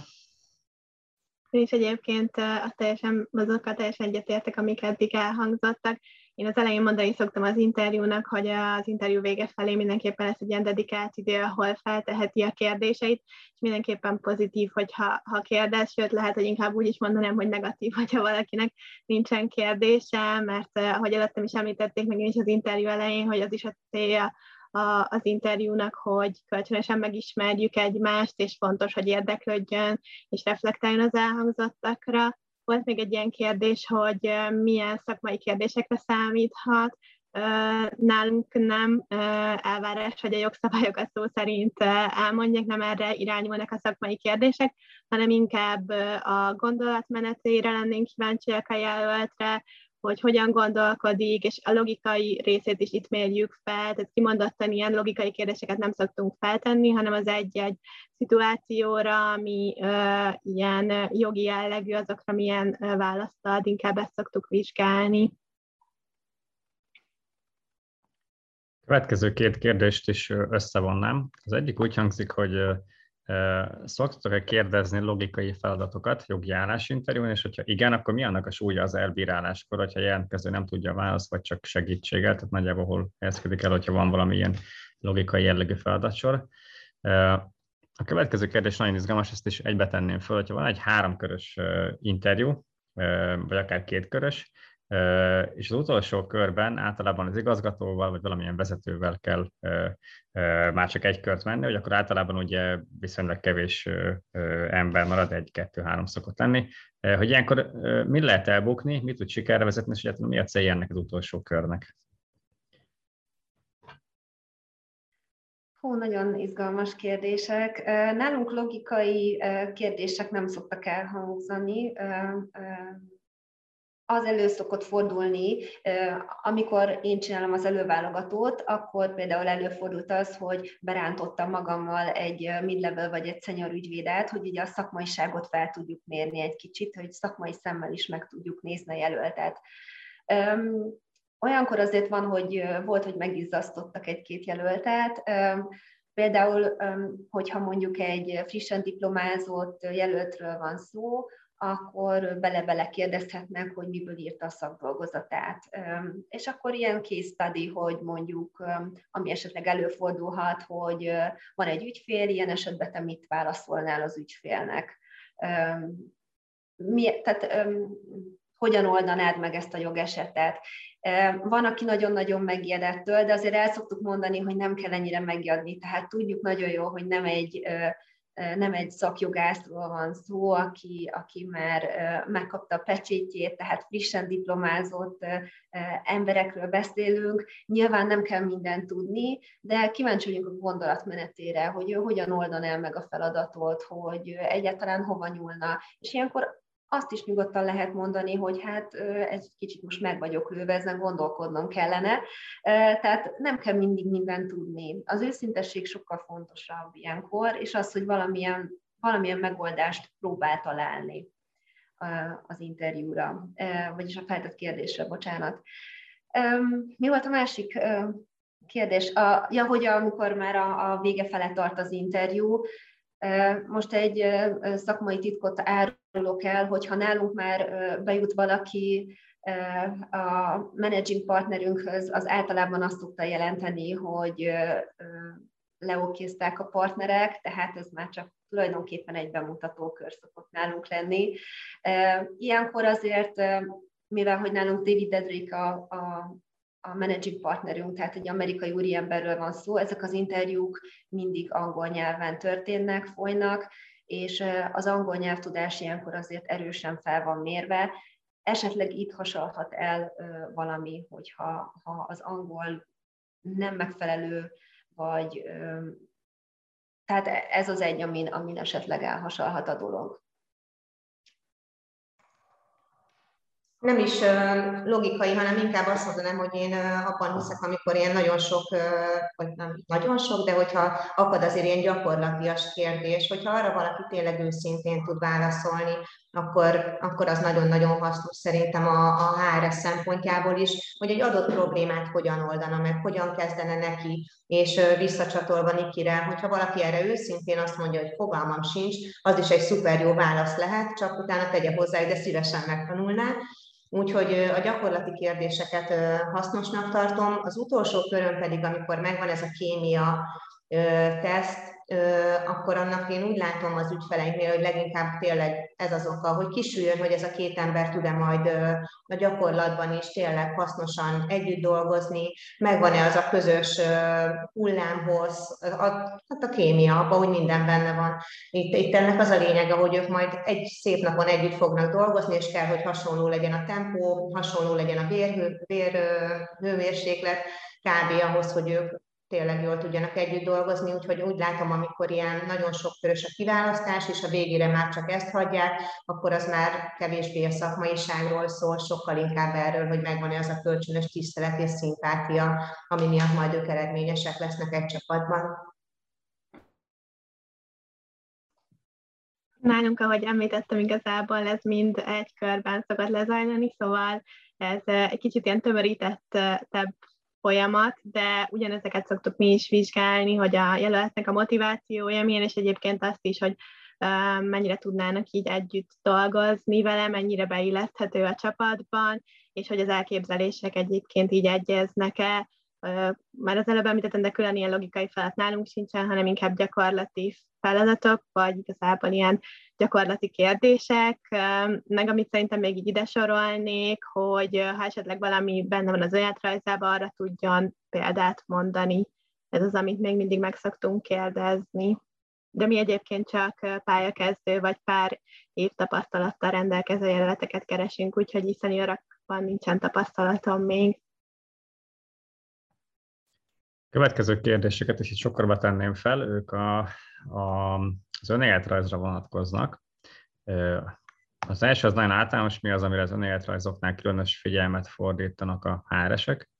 Én is egyébként a teljesen, azokkal teljesen egyetértek, amik eddig elhangzottak. Én az elején mondani szoktam az interjúnak, hogy az interjú vége felé mindenképpen lesz egy ilyen dedikált idő, ahol felteheti a kérdéseit, és mindenképpen pozitív, hogyha ha kérdez, sőt lehet, hogy inkább úgy is mondanám, hogy negatív, hogyha valakinek nincsen kérdése, mert ahogy előttem is említették, meg én is az interjú elején, hogy az is a célja a, az interjúnak, hogy kölcsönösen megismerjük egymást, és fontos, hogy érdeklődjön, és reflektáljon az elhangzottakra. Volt még egy ilyen kérdés, hogy milyen szakmai kérdésekre számíthat. Nálunk nem elvárás, hogy a jogszabályokat szó szerint elmondják, nem erre irányulnak a szakmai kérdések, hanem inkább a gondolatmenetére lennénk kíváncsiak a jelöltre, hogy hogyan gondolkodik, és a logikai részét is itt mérjük fel, tehát kimondottan ilyen logikai kérdéseket nem szoktunk feltenni, hanem az egy-egy szituációra, ami uh, ilyen jogi jellegű, azokra milyen választ ad, inkább ezt szoktuk vizsgálni. Következő két kérdést is összevonnám. Az egyik úgy hangzik, hogy Szoktatok-e kérdezni logikai feladatokat jogi állásinterjún, és hogyha igen, akkor mi annak a súlya az elbíráláskor, hogyha jelentkező nem tudja a választ, vagy csak segítséggel, tehát nagyjából hol helyezkedik el, hogyha van valami ilyen logikai jellegű feladatsor. A következő kérdés nagyon izgalmas, ezt is egybe tenném föl, hogyha van egy háromkörös interjú, vagy akár kétkörös, és az utolsó körben általában az igazgatóval, vagy valamilyen vezetővel kell már csak egy kört menni, hogy akkor általában ugye viszonylag kevés ember marad, egy-kettő-három szokott lenni, hogy ilyenkor mi lehet elbukni, mit tud sikerre vezetni, és egyáltalán mi a célja ennek az utolsó körnek? Hú, nagyon izgalmas kérdések. Nálunk logikai kérdések nem szoktak elhangzani az elő szokott fordulni, amikor én csinálom az előválogatót, akkor például előfordult az, hogy berántottam magammal egy mid-level vagy egy senior ügyvédet, hogy ugye a szakmaiságot fel tudjuk mérni egy kicsit, hogy szakmai szemmel is meg tudjuk nézni a jelöltet. Olyankor azért van, hogy volt, hogy megizzasztottak egy-két jelöltet, Például, hogyha mondjuk egy frissen diplomázott jelöltről van szó, akkor bele-bele kérdezhetnek, hogy miből írta a szakdolgozatát. És akkor ilyen case study, hogy mondjuk, ami esetleg előfordulhat, hogy van egy ügyfél, ilyen esetben te mit válaszolnál az ügyfélnek. Mi, tehát hogyan oldanád meg ezt a jogesetet. Van, aki nagyon-nagyon megijedettől, de azért el szoktuk mondani, hogy nem kell ennyire megjadni. Tehát tudjuk nagyon jó, hogy nem egy nem egy szakjogászról van szó, aki, aki már megkapta a pecsétjét, tehát frissen diplomázott emberekről beszélünk. Nyilván nem kell mindent tudni, de kíváncsi vagyunk a gondolatmenetére, hogy ő hogyan oldaná meg a feladatot, hogy egyáltalán hova nyúlna. És ilyenkor azt is nyugodtan lehet mondani, hogy hát egy kicsit most meg vagyok lőve, ezen gondolkodnom kellene. Tehát nem kell mindig mindent tudni. Az őszintesség sokkal fontosabb ilyenkor, és az, hogy valamilyen, valamilyen megoldást próbál találni az interjúra, vagyis a feltett kérdésre, bocsánat. Mi volt a másik kérdés? A, ja, hogy amikor már a, a vége fele tart az interjú, most egy szakmai titkot árulok el, hogyha nálunk már bejut valaki a managing partnerünkhöz, az általában azt szokta jelenteni, hogy leokézták a partnerek, tehát ez már csak tulajdonképpen egy bemutatókör szokott nálunk lenni. Ilyenkor azért, mivel hogy nálunk David Dedrick a, a a managing partnerünk, tehát egy amerikai úriemberről van szó, ezek az interjúk mindig angol nyelven történnek, folynak, és az angol nyelvtudás ilyenkor azért erősen fel van mérve. Esetleg itt hasalhat el valami, hogyha ha az angol nem megfelelő, vagy tehát ez az egy, amin, amin esetleg elhasalhat a dolog. Nem is logikai, hanem inkább azt mondanám, hogy én abban hiszek, amikor ilyen nagyon sok, vagy nem nagyon sok, de hogyha akad azért ilyen gyakorlatias kérdés, hogyha arra valaki tényleg őszintén tud válaszolni, akkor, akkor az nagyon-nagyon hasznos szerintem a, a HRS szempontjából is, hogy egy adott problémát hogyan oldana meg, hogyan kezdene neki, és visszacsatolva Nikire, hogyha valaki erre őszintén azt mondja, hogy fogalmam sincs, az is egy szuper jó válasz lehet, csak utána tegye hozzá, de szívesen megtanulná, Úgyhogy a gyakorlati kérdéseket hasznosnak tartom. Az utolsó körön pedig, amikor megvan ez a kémia teszt, akkor annak én úgy látom az ügyfeleinknél, hogy leginkább tényleg ez az oka, hogy kisüljön, hogy ez a két ember tud-e majd a gyakorlatban is tényleg hasznosan együtt dolgozni, megvan-e az a közös hullámhoz, hát a kémia, abban úgy minden benne van. Itt, itt ennek az a lényege, hogy ők majd egy szép napon együtt fognak dolgozni, és kell, hogy hasonló legyen a tempó, hasonló legyen a vér, vér, hőmérséklet, kb. ahhoz, hogy ők tényleg jól tudjanak együtt dolgozni, úgyhogy úgy látom, amikor ilyen nagyon sok körös a kiválasztás, és a végére már csak ezt hagyják, akkor az már kevésbé a szakmaiságról szól, sokkal inkább erről, hogy megvan-e az a kölcsönös tisztelet és szimpátia, ami miatt majd ők eredményesek lesznek egy csapatban. Nálunk, ahogy említettem, igazából ez mind egy körben szokott lezajlani, szóval ez egy kicsit ilyen tömörítettebb folyamat, de ugyanezeket szoktuk mi is vizsgálni, hogy a jelöltnek a motivációja milyen, és egyébként azt is, hogy mennyire tudnának így együtt dolgozni vele, mennyire beilleszthető a csapatban, és hogy az elképzelések egyébként így egyeznek-e. Már az előbb említettem, de külön ilyen logikai feladat nálunk sincsen, hanem inkább gyakorlati feladatok, vagy igazából ilyen gyakorlati kérdések, meg amit szerintem még így ide sorolnék, hogy ha esetleg valami benne van az önéletrajzában, arra tudjon példát mondani. Ez az, amit még mindig meg szoktunk kérdezni. De mi egyébként csak pályakezdő vagy pár év tapasztalattal rendelkező jelöleteket keresünk, úgyhogy hiszen van nincsen tapasztalatom még. Következő kérdéseket is itt sokkal tenném fel, ők a, a, az önéletrajzra vonatkoznak. Az első az nagyon általános, mi az, amire az önéletrajzoknál különös figyelmet fordítanak a HR-esek.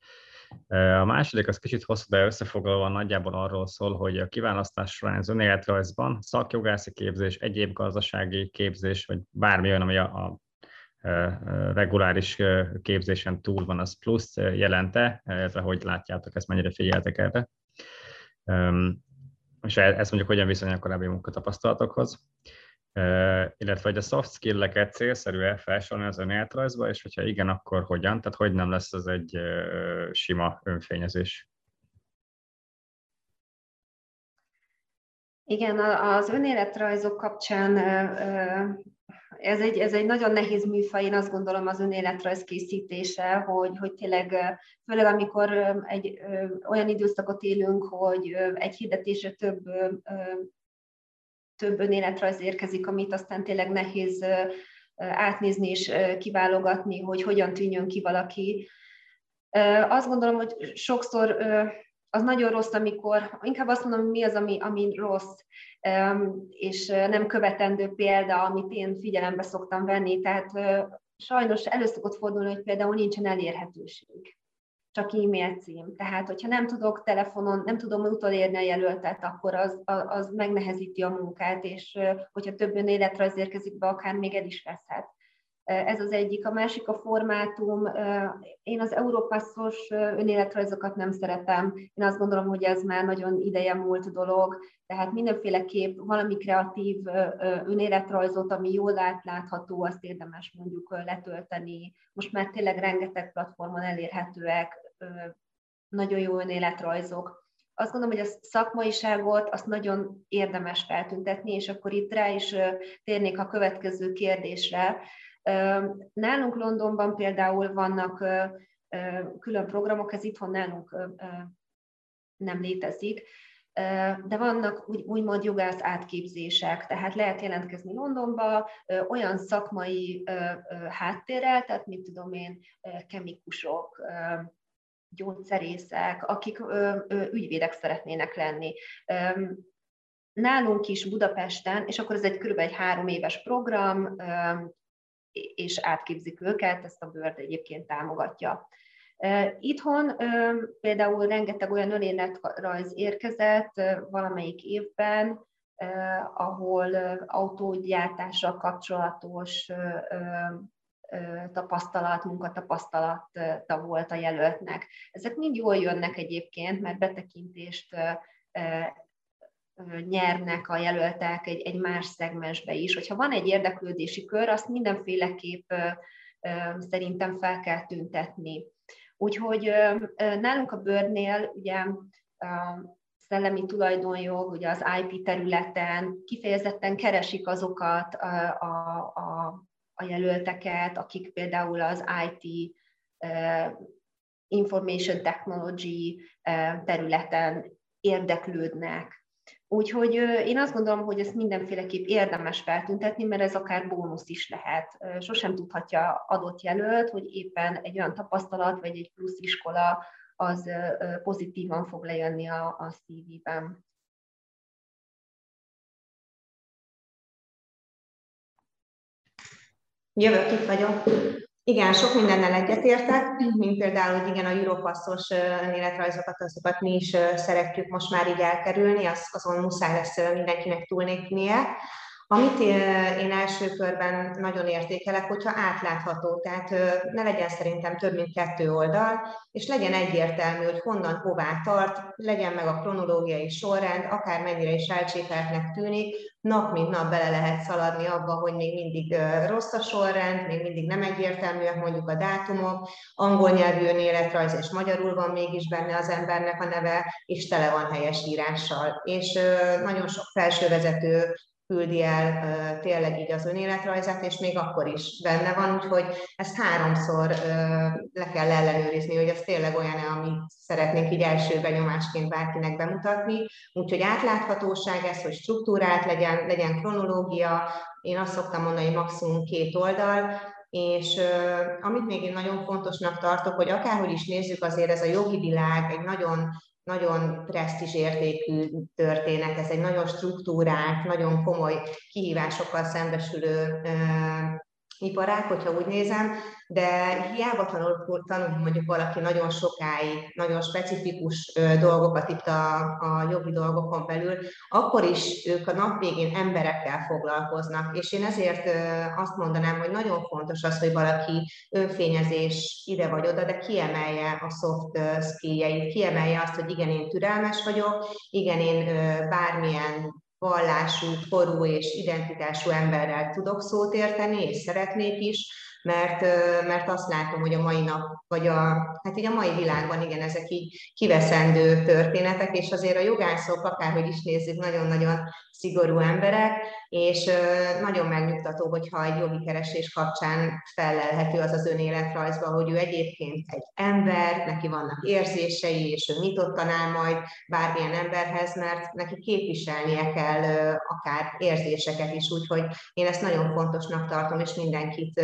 A második az kicsit hosszú, de összefoglalóan nagyjából arról szól, hogy a kiválasztás során az önéletrajzban szakjogászi képzés, egyéb gazdasági képzés, vagy bármi olyan, ami a, a reguláris képzésen túl van, az plusz jelente, illetve hogy látjátok ezt, mennyire figyeltek erre. És e, ezt mondjuk hogyan viszonyul a korábbi munkatapasztalatokhoz. illetve hogy a soft skill-eket célszerű-e felsorolni az önéletrajzba, és hogyha igen, akkor hogyan? Tehát hogy nem lesz ez egy sima önfényezés? Igen, az önéletrajzok kapcsán ez egy, ez egy nagyon nehéz műfaj, én azt gondolom az önéletrajz készítése, hogy, hogy tényleg, főleg amikor egy olyan időszakot élünk, hogy egy hirdetésre több, több önéletrajz érkezik, amit aztán tényleg nehéz átnézni és kiválogatni, hogy hogyan tűnjön ki valaki. Azt gondolom, hogy sokszor az nagyon rossz, amikor, inkább azt mondom, mi az, ami, ami rossz, és nem követendő példa, amit én figyelembe szoktam venni. Tehát sajnos elő szokott fordulni, hogy például nincsen elérhetőség, csak e-mail cím. Tehát, hogyha nem tudok telefonon, nem tudom utolérni a jelöltet, akkor az, az megnehezíti a munkát, és hogyha több önéletrajz érkezik be, akár még el is veszhet. Ez az egyik. A másik a formátum. Én az Európasszos önéletrajzokat nem szeretem. Én azt gondolom, hogy ez már nagyon ideje múlt dolog. Tehát mindenféleképp valami kreatív önéletrajzot, ami jól átlátható, azt érdemes mondjuk letölteni. Most már tényleg rengeteg platformon elérhetőek nagyon jó önéletrajzok azt gondolom, hogy a szakmaiságot azt nagyon érdemes feltüntetni, és akkor itt rá is térnék a következő kérdésre, Nálunk Londonban például vannak külön programok, ez itthon nálunk nem létezik, de vannak úgy, úgymond jogász átképzések, tehát lehet jelentkezni Londonba olyan szakmai háttérrel, tehát mit tudom én, kemikusok, gyógyszerészek, akik ügyvédek szeretnének lenni. Nálunk is Budapesten, és akkor ez egy kb. egy három éves program, és átképzik őket, ezt a Bird egyébként támogatja. Itthon például rengeteg olyan önéletrajz érkezett valamelyik évben, ahol autógyártással kapcsolatos tapasztalat, munkatapasztalata volt a jelöltnek. Ezek mind jól jönnek egyébként, mert betekintést nyernek a jelöltek egy, egy más szegmensbe is. Hogyha van egy érdeklődési kör, azt mindenféleképp szerintem fel kell tüntetni. Úgyhogy nálunk a Bőrnél ugye szellemi tulajdonjog, ugye az IP területen kifejezetten keresik azokat a, a, a, a jelölteket, akik például az IT information technology területen érdeklődnek, Úgyhogy én azt gondolom, hogy ezt mindenféleképp érdemes feltüntetni, mert ez akár bónusz is lehet. Sosem tudhatja adott jelölt, hogy éppen egy olyan tapasztalat vagy egy plusz iskola az pozitívan fog lejönni a, a CV-ben. Jövök, itt vagyok. Igen, sok mindennel egyetértek, mint például, hogy igen, a Europasszos önéletrajzokat, azokat mi is szeretjük most már így elkerülni, az, azon muszáj lesz mindenkinek túlnépnie. Amit én első körben nagyon értékelek, hogyha átlátható, tehát ne legyen szerintem több mint kettő oldal, és legyen egyértelmű, hogy honnan hová tart, legyen meg a kronológiai sorrend, akár mennyire is elcsépeltnek tűnik, nap mint nap bele lehet szaladni abba, hogy még mindig rossz a sorrend, még mindig nem egyértelműek mondjuk a dátumok, angol nyelvű önéletrajz és magyarul van mégis benne az embernek a neve, és tele van helyes írással. És nagyon sok felsővezető küldi el tényleg így az önéletrajzát, és még akkor is benne van, úgyhogy ezt háromszor le kell ellenőrizni, hogy ez tényleg olyan, amit szeretnénk így első benyomásként bárkinek bemutatni. Úgyhogy átláthatóság ez, hogy struktúrált legyen, legyen kronológia, én azt szoktam mondani, hogy maximum két oldal, és uh, amit még én nagyon fontosnak tartok, hogy akárhogy is nézzük, azért ez a jogi világ egy nagyon nagyon presztis értékű történet, ez egy nagyon struktúrált, nagyon komoly kihívásokkal szembesülő iparág, hogyha úgy nézem, de hiába tanul, tanul mondjuk valaki nagyon sokáig, nagyon specifikus dolgokat itt a, a jogi dolgokon belül, akkor is ők a nap végén emberekkel foglalkoznak, és én ezért azt mondanám, hogy nagyon fontos az, hogy valaki önfényezés ide vagy oda, de kiemelje a soft skilljeit, kiemelje azt, hogy igen, én türelmes vagyok, igen, én bármilyen vallású, korú és identitású emberrel tudok szót érteni, és szeretnék is, mert, mert azt látom, hogy a mai nap, vagy a, hát így a mai világban igen, ezek így kiveszendő történetek, és azért a jogászok, akárhogy is nézzük, nagyon-nagyon szigorú emberek, és nagyon megnyugtató, hogyha egy jogi keresés kapcsán fellelhető az az önéletrajzba, hogy ő egyébként egy ember, neki vannak érzései, és ő nyitottan áll majd bármilyen emberhez, mert neki képviselnie kell akár érzéseket is, úgyhogy én ezt nagyon fontosnak tartom, és mindenkit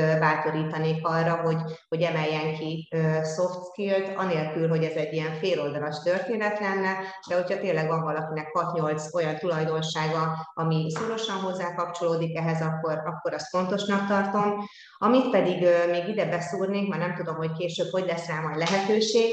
bátorítanék arra, hogy, hogy emeljen ki soft skill-t, anélkül, hogy ez egy ilyen féloldalas történet lenne, de hogyha tényleg van valakinek 6-8 olyan tulajdonsága, ami szorosan hozzá kapcsolódik ehhez, akkor, akkor azt fontosnak tartom. Amit pedig még ide beszúrnék, mert nem tudom, hogy később hogy lesz rá majd lehetőség,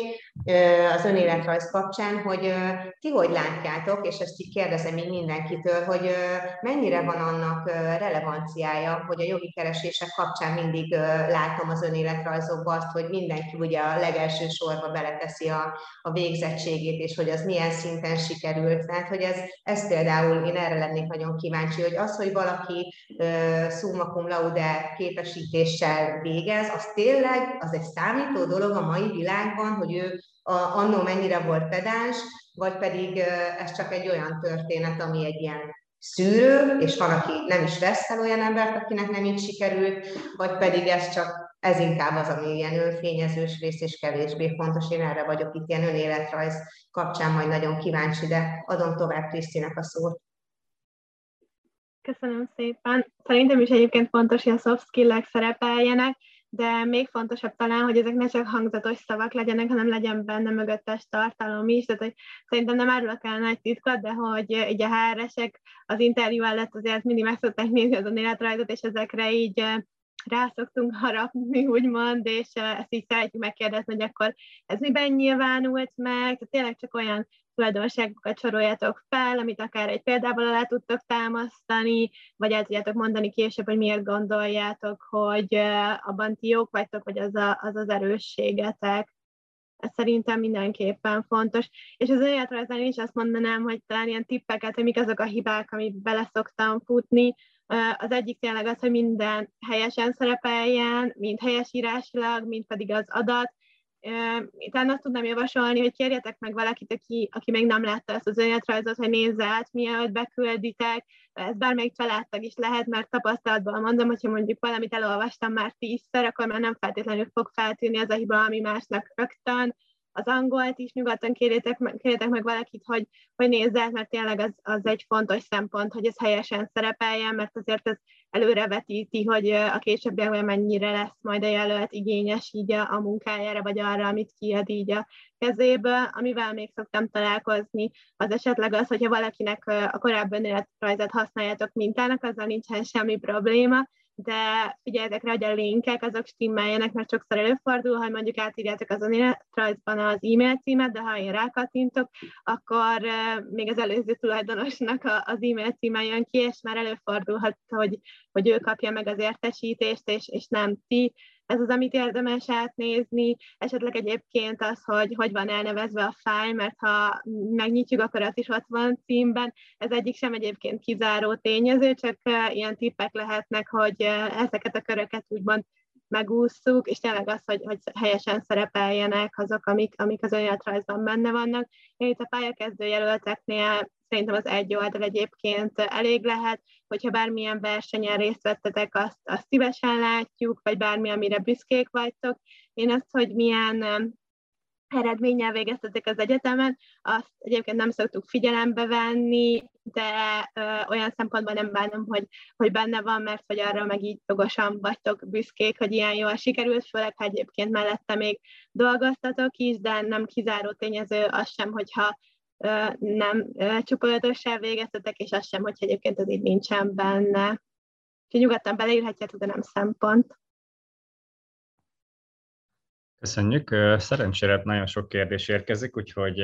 az önéletrajz kapcsán, hogy ti hogy látjátok, és ezt így kérdezem így mindenkitől, hogy mennyire van annak relevanciája, hogy a jogi keresések kapcsán mindig látom az önéletrajzokban azt, hogy mindenki ugye a legelső sorba beleteszi a, a végzettségét, és hogy az milyen szinten sikerült. Tehát, hogy ez, ez például én erre lennék nagyon kíváncsi, hogy az, hogy valaki summa cum laude képesítéssel végez, az tényleg az egy számító dolog a mai világban, hogy ő a, annó mennyire volt pedáns, vagy pedig ez csak egy olyan történet, ami egy ilyen szűrő, és van, aki nem is vesz fel olyan embert, akinek nem így sikerült, vagy pedig ez csak, ez inkább az, ami ilyen önfényezős rész, és kevésbé fontos. Én erre vagyok itt ilyen önéletrajz kapcsán majd nagyon kíváncsi, de adom tovább Krisztinek a szót. Köszönöm szépen. Szerintem is egyébként fontos, hogy a soft skill-ek szerepeljenek, de még fontosabb talán, hogy ezek ne csak hangzatos szavak legyenek, hanem legyen benne mögöttes tartalom is, tehát hogy szerintem nem árulok el nagy titkot, de hogy így a HR-esek az interjú előtt azért mindig meg szokták nézni az életrajzot, és ezekre így rá szoktunk harapni, úgymond, és ezt így szeretjük megkérdezni, hogy akkor ez miben nyilvánult meg, tehát tényleg csak olyan tulajdonságokat soroljatok fel, amit akár egy példával alá tudtok támasztani, vagy el tudjátok mondani később, hogy miért gondoljátok, hogy abban ti jók vagytok, hogy az a, az, az erősségetek. Ez szerintem mindenképpen fontos. És az önéletrajzán is azt mondanám, hogy talán ilyen tippeket, hogy mik azok a hibák, amit bele szoktam futni. Az egyik tényleg az, hogy minden helyesen szerepeljen, mind helyesírásilag, mind pedig az adat, talán azt tudnám javasolni, hogy kérjetek meg valakit, aki, aki még nem látta ezt az önéletrajzot, hogy nézze át, mielőtt bekülditek. Ez bármelyik családtag is lehet, mert tapasztalatból mondom, hogyha mondjuk valamit elolvastam már tízszer, akkor már nem feltétlenül fog feltűnni az a hiba, ami másnak rögtön az angolt is nyugodtan kérjétek, kérjétek meg valakit, hogy, hogy nézze, mert tényleg az, az egy fontos szempont, hogy ez helyesen szerepeljen, mert azért ez előrevetíti, hogy a későbbiekben mennyire lesz majd a jelölt igényes így a, a munkájára, vagy arra, amit kiad így a kezéből. Amivel még szoktam találkozni, az esetleg az, hogyha valakinek a korábbi önéletrajzat használjátok mintának, azzal nincsen semmi probléma, de figyeljetek rá, hogy a linkek azok stimmeljenek, mert sokszor előfordul, hogy mondjuk átírjátok az önéletrajzban az e-mail címet, de ha én rákattintok, akkor még az előző tulajdonosnak az e-mail címe jön ki, és már előfordulhat, hogy, hogy ő kapja meg az értesítést, és, és nem ti, ez az, amit érdemes átnézni, esetleg egyébként az, hogy hogy van elnevezve a fájl, mert ha megnyitjuk, akkor az is ott van címben. Ez egyik sem egyébként kizáró tényező, csak ilyen tippek lehetnek, hogy ezeket a köröket úgymond megúszszuk, és tényleg az, hogy, hogy helyesen szerepeljenek azok, amik, amik az önéletrajzban benne vannak. Én itt a pályakezdő jelölteknél szerintem az egy oldal egyébként elég lehet, hogyha bármilyen versenyen részt vettetek, azt, azt szívesen látjuk, vagy bármi, amire büszkék vagytok. Én azt, hogy milyen eredménnyel végeztetek az egyetemen, azt egyébként nem szoktuk figyelembe venni, de ö, olyan szempontból nem bánom, hogy, hogy benne van, mert hogy arra meg így jogosan vagytok büszkék, hogy ilyen jól sikerült, főleg ha egyébként mellette még dolgoztatok is, de nem kizáró tényező az sem, hogyha nem csupa végeztetek, és az sem, hogy egyébként ez így nincsen benne. Úgyhogy nyugodtan beleírhatjátok, de nem szempont. Köszönjük. Szerencsére nagyon sok kérdés érkezik, úgyhogy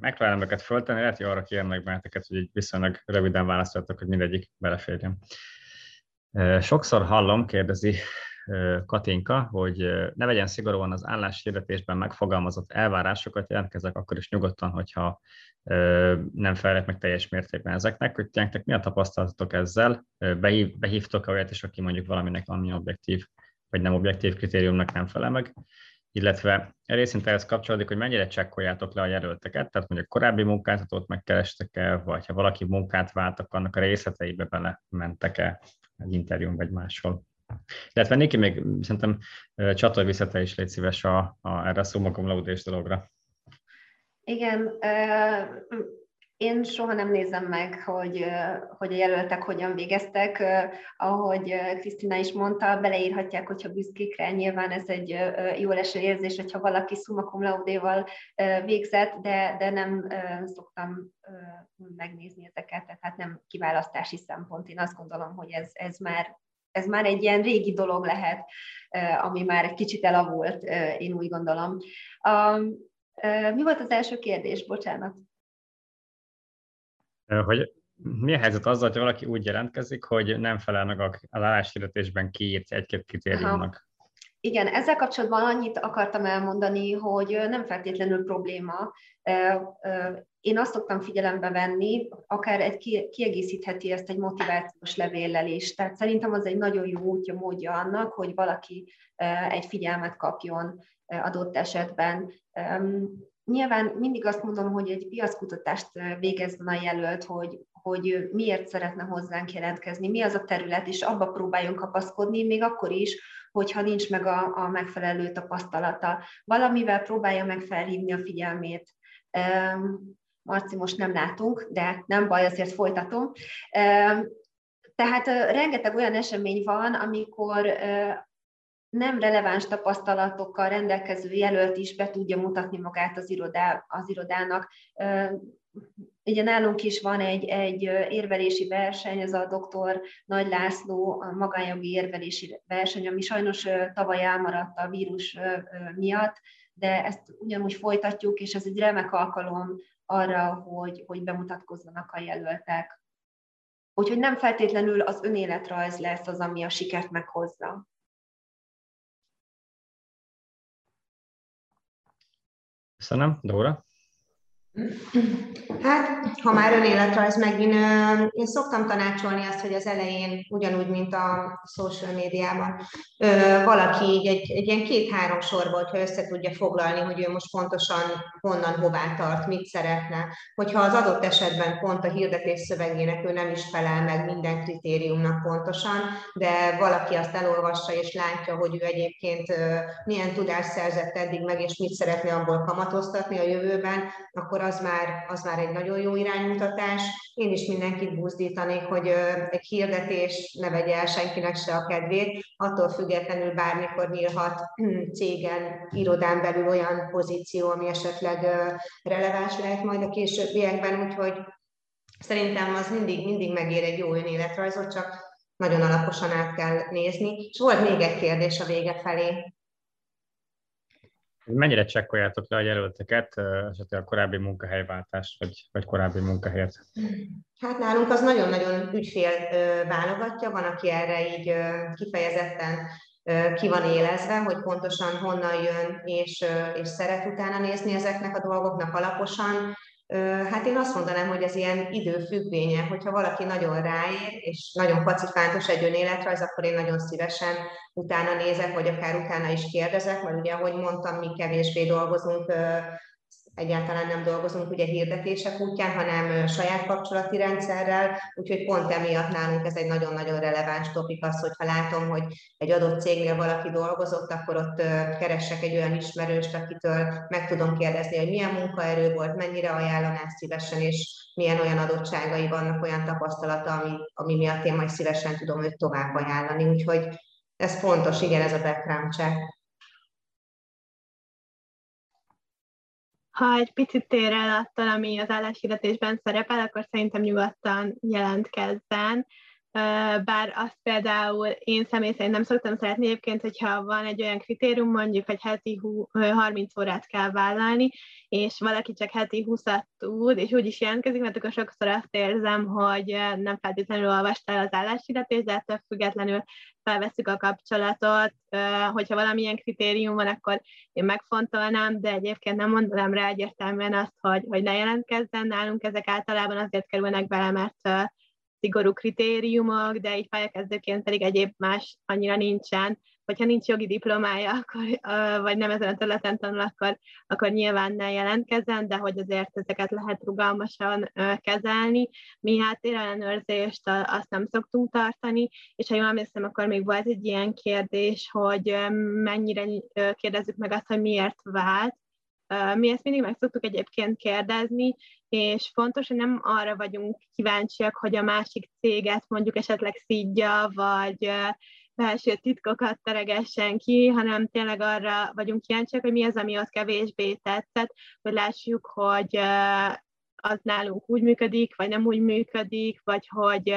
megpróbálom őket föltenni, lehet, hogy arra kérnek benneteket, hogy viszonylag röviden válaszoltok, hogy mindegyik beleférjen. Sokszor hallom, kérdezi Katinka, hogy ne vegyen szigorúan az álláshirdetésben megfogalmazott elvárásokat, jelentkezek akkor is nyugodtan, hogyha nem felelek meg teljes mértékben ezeknek, hogy nektek mi a tapasztalatok ezzel, Behív, behívtok-e olyat is, aki mondjuk valaminek valami objektív, vagy nem objektív kritériumnak nem felel meg, illetve részint ehhez kapcsolódik, hogy mennyire csekkoljátok le a jelölteket, tehát mondjuk korábbi munkáltatót megkerestek-e, vagy ha valaki munkát váltak, annak a részleteibe bele mentek-e egy interjún vagy máshol. Illetve Niki, még szerintem csatolj vissza te is, légy szíves a, a, erre a dologra. Igen, én soha nem nézem meg, hogy, hogy a jelöltek hogyan végeztek. Ahogy Krisztina is mondta, beleírhatják, hogyha büszkék rá. Nyilván ez egy jó leső érzés, hogyha valaki summa cum laude-val végzett, de, de nem szoktam megnézni ezeket, tehát nem kiválasztási szempont. Én azt gondolom, hogy ez, ez már ez már egy ilyen régi dolog lehet, ami már egy kicsit elavult, én úgy gondolom. Mi volt az első kérdés? Bocsánat hogy mi a helyzet azzal, hogy valaki úgy jelentkezik, hogy nem felel meg az álláshirdetésben kiírt egy-két kritériumnak? Igen, ezzel kapcsolatban annyit akartam elmondani, hogy nem feltétlenül probléma. Én azt szoktam figyelembe venni, akár egy kiegészítheti ezt egy motivációs levéllel is. Tehát szerintem az egy nagyon jó útja, módja annak, hogy valaki egy figyelmet kapjon adott esetben. Nyilván mindig azt mondom, hogy egy piackutatást végezzen a jelölt, hogy, hogy miért szeretne hozzánk jelentkezni, mi az a terület, és abba próbáljunk kapaszkodni, még akkor is, hogyha nincs meg a, a megfelelő tapasztalata. Valamivel próbálja meg felhívni a figyelmét. Marci, most nem látunk, de nem baj, azért folytatom. Tehát rengeteg olyan esemény van, amikor nem releváns tapasztalatokkal rendelkező jelölt is be tudja mutatni magát az, irodá, az irodának. Ugye nálunk is van egy, egy érvelési verseny, ez a doktor Nagy László a magánjogi érvelési verseny, ami sajnos tavaly elmaradt a vírus miatt, de ezt ugyanúgy folytatjuk, és ez egy remek alkalom arra, hogy, hogy bemutatkozzanak a jelöltek. Úgyhogy nem feltétlenül az önéletrajz lesz az, ami a sikert meghozza. Köszönöm. Dóra? Hát, ha már önéletrajz megint, én szoktam tanácsolni azt, hogy az elején, ugyanúgy, mint a social médiában, valaki így egy, egy ilyen két-három sorból, hogyha össze tudja foglalni, hogy ő most pontosan honnan, hová tart, mit szeretne, hogyha az adott esetben pont a hirdetés szövegének ő nem is felel meg minden kritériumnak pontosan, de valaki azt elolvassa és látja, hogy ő egyébként milyen tudást szerzett eddig meg, és mit szeretne abból kamatoztatni a jövőben, akkor az már, az már egy nagyon jó iránymutatás. Én is mindenkit buzdítanék, hogy egy hirdetés ne vegye el senkinek se a kedvét, attól függetlenül bármikor nyílhat cégen, irodán belül olyan pozíció, ami esetleg releváns lehet majd a későbbiekben, úgyhogy szerintem az mindig, mindig megér egy jó önéletrajzot, csak nagyon alaposan át kell nézni. És volt még egy kérdés a vége felé. Mennyire csekkoljátok le a jelölteket, esetleg a korábbi munkahelyváltást, vagy, vagy korábbi munkahelyet? Hát nálunk az nagyon-nagyon ügyfél válogatja, van, aki erre így kifejezetten ki van élezve, hogy pontosan honnan jön, és, és szeret utána nézni ezeknek a dolgoknak alaposan, Hát én azt mondanám, hogy ez ilyen időfüggvénye, hogyha valaki nagyon ráér, és nagyon pacifántos egy önéletrajz, akkor én nagyon szívesen utána nézek, vagy akár utána is kérdezek, mert ugye, ahogy mondtam, mi kevésbé dolgozunk egyáltalán nem dolgozunk ugye hirdetések útján, hanem saját kapcsolati rendszerrel, úgyhogy pont emiatt nálunk ez egy nagyon-nagyon releváns topik az, hogyha látom, hogy egy adott cégnél valaki dolgozott, akkor ott keressek egy olyan ismerőst, akitől meg tudom kérdezni, hogy milyen munkaerő volt, mennyire ajánlaná szívesen, és milyen olyan adottságai vannak, olyan tapasztalata, ami, ami miatt én majd szívesen tudom őt tovább ajánlani. Úgyhogy ez fontos, igen, ez a background check. Ha egy picit tér el attól, ami az álláshirdetésben szerepel, akkor szerintem nyugodtan jelentkezzen. Bár azt például én személy szerint nem szoktam szeretni egyébként, hogyha van egy olyan kritérium, mondjuk, hogy heti 30 órát kell vállalni, és valaki csak heti 20-at tud, és úgy is jelentkezik, mert akkor sokszor azt érzem, hogy nem feltétlenül olvasta el az álláshirdetést, de ettől függetlenül felveszük a kapcsolatot, hogyha valamilyen kritérium van, akkor én megfontolnám, de egyébként nem mondanám rá egyértelműen azt, hogy, hogy ne jelentkezzen nálunk, ezek általában azért kerülnek bele, mert szigorú kritériumok, de így pályakezdőként pedig egyéb más annyira nincsen. Hogyha nincs jogi diplomája, akkor, vagy nem ezen a területen tanul, akkor, akkor nyilván ne jelentkezzen, de hogy azért ezeket lehet rugalmasan kezelni. Mi háttérellenőrzést azt nem szoktunk tartani, és ha jól emlékszem, akkor még volt egy ilyen kérdés, hogy mennyire kérdezzük meg azt, hogy miért vált, mi ezt mindig meg szoktuk egyébként kérdezni, és fontos, hogy nem arra vagyunk kíváncsiak, hogy a másik céget mondjuk esetleg szídja, vagy belső titkokat teregessen ki, hanem tényleg arra vagyunk kíváncsiak, hogy mi az, ami ott kevésbé tetszett, hogy lássuk, hogy az nálunk úgy működik, vagy nem úgy működik, vagy hogy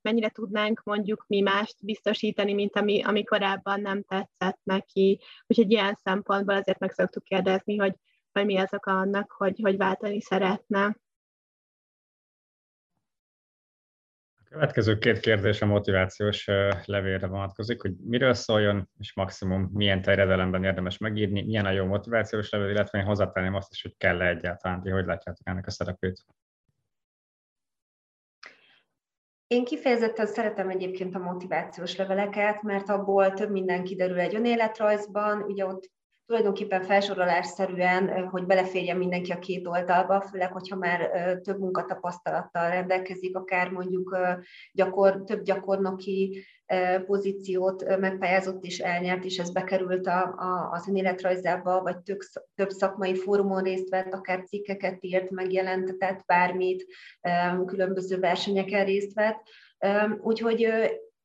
mennyire tudnánk mondjuk mi mást biztosítani, mint ami, ami korábban nem tetszett neki. Úgyhogy ilyen szempontból azért meg szoktuk kérdezni, hogy, hogy mi az oka annak, hogy, hogy váltani szeretne. Következő két kérdés a motivációs levélre vonatkozik, hogy miről szóljon, és maximum milyen terjedelemben érdemes megírni, milyen a jó motivációs levél, illetve én hozzátenném azt is, hogy kell-e egyáltalán, ti hogy látjátok ennek a szerepét? Én kifejezetten szeretem egyébként a motivációs leveleket, mert abból több minden kiderül egy önéletrajzban, ugye ott tulajdonképpen felsorolásszerűen, hogy beleférjen mindenki a két oldalba, főleg, hogyha már több munkatapasztalattal rendelkezik, akár mondjuk gyakor, több gyakornoki pozíciót megpályázott és elnyert, és ez bekerült a, a, az önéletrajzába, vagy több, több szakmai fórumon részt vett, akár cikkeket írt, megjelentetett, bármit, különböző versenyeken részt vett. Úgyhogy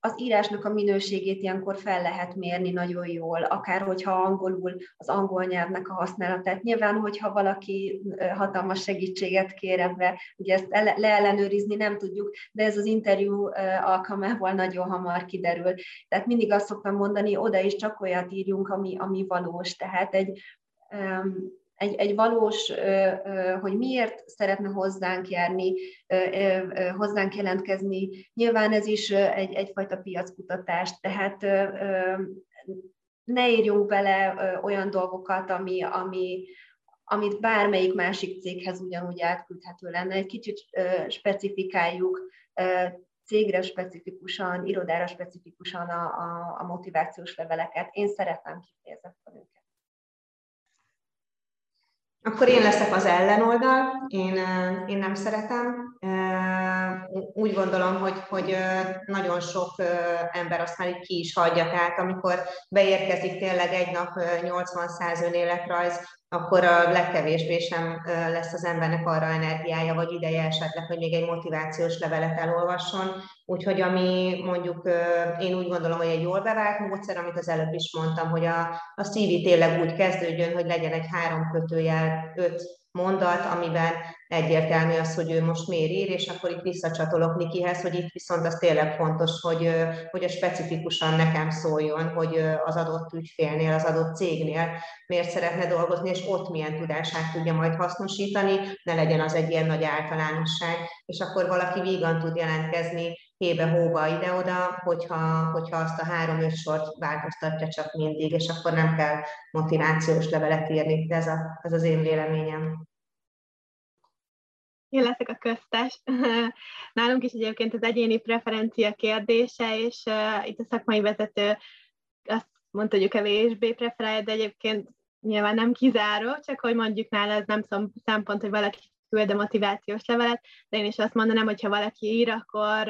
az írásnak a minőségét ilyenkor fel lehet mérni nagyon jól, akár hogyha angolul az angol nyelvnek a használatát. Nyilván, hogyha valaki hatalmas segítséget kér ebbe, ugye ezt leellenőrizni nem tudjuk, de ez az interjú alkalmával nagyon hamar kiderül. Tehát mindig azt szoktam mondani, oda is csak olyat írjunk, ami, ami valós. Tehát egy egy, egy valós, hogy miért szeretne hozzánk járni, hozzánk jelentkezni. Nyilván ez is egy, egyfajta piackutatás, tehát ne írjunk bele olyan dolgokat, ami, ami, amit bármelyik másik céghez ugyanúgy átküldhető lenne. Egy kicsit specifikáljuk cégre specifikusan, irodára specifikusan a, a, a motivációs leveleket. Én szeretem kifejezetten őket. Akkor én leszek az ellenoldal, én, én nem szeretem. Úgy gondolom, hogy, hogy nagyon sok ember azt már így ki is hagyja, tehát amikor beérkezik tényleg egy nap 80-100 önéletrajz, akkor a legkevésbé sem lesz az embernek arra energiája vagy ideje esetleg, hogy még egy motivációs levelet elolvasson. Úgyhogy ami mondjuk én úgy gondolom, hogy egy jól bevált módszer, amit az előbb is mondtam, hogy a, a CV tényleg úgy kezdődjön, hogy legyen egy három kötőjel, öt mondat, amiben egyértelmű az, hogy ő most miért ír, és akkor itt visszacsatolok Nikihez, hogy itt viszont az tényleg fontos, hogy, hogy a specifikusan nekem szóljon, hogy az adott ügyfélnél, az adott cégnél miért szeretne dolgozni, és ott milyen tudását tudja majd hasznosítani, ne legyen az egy ilyen nagy általánosság, és akkor valaki vígan tud jelentkezni hébe-hóba ide-oda, hogyha, hogyha azt a három-öt sort változtatja csak mindig, és akkor nem kell motivációs levelet írni. Ez, a, ez az én véleményem. Én leszek a köztes. Nálunk is egyébként az egyéni preferencia kérdése, és uh, itt a szakmai vezető azt mondta, hogy kevésbé preferálja, de egyébként nyilván nem kizáró, csak hogy mondjuk nála ez nem szempont, hogy valaki küld a motivációs levelet, de én is azt mondanám, hogy ha valaki ír, akkor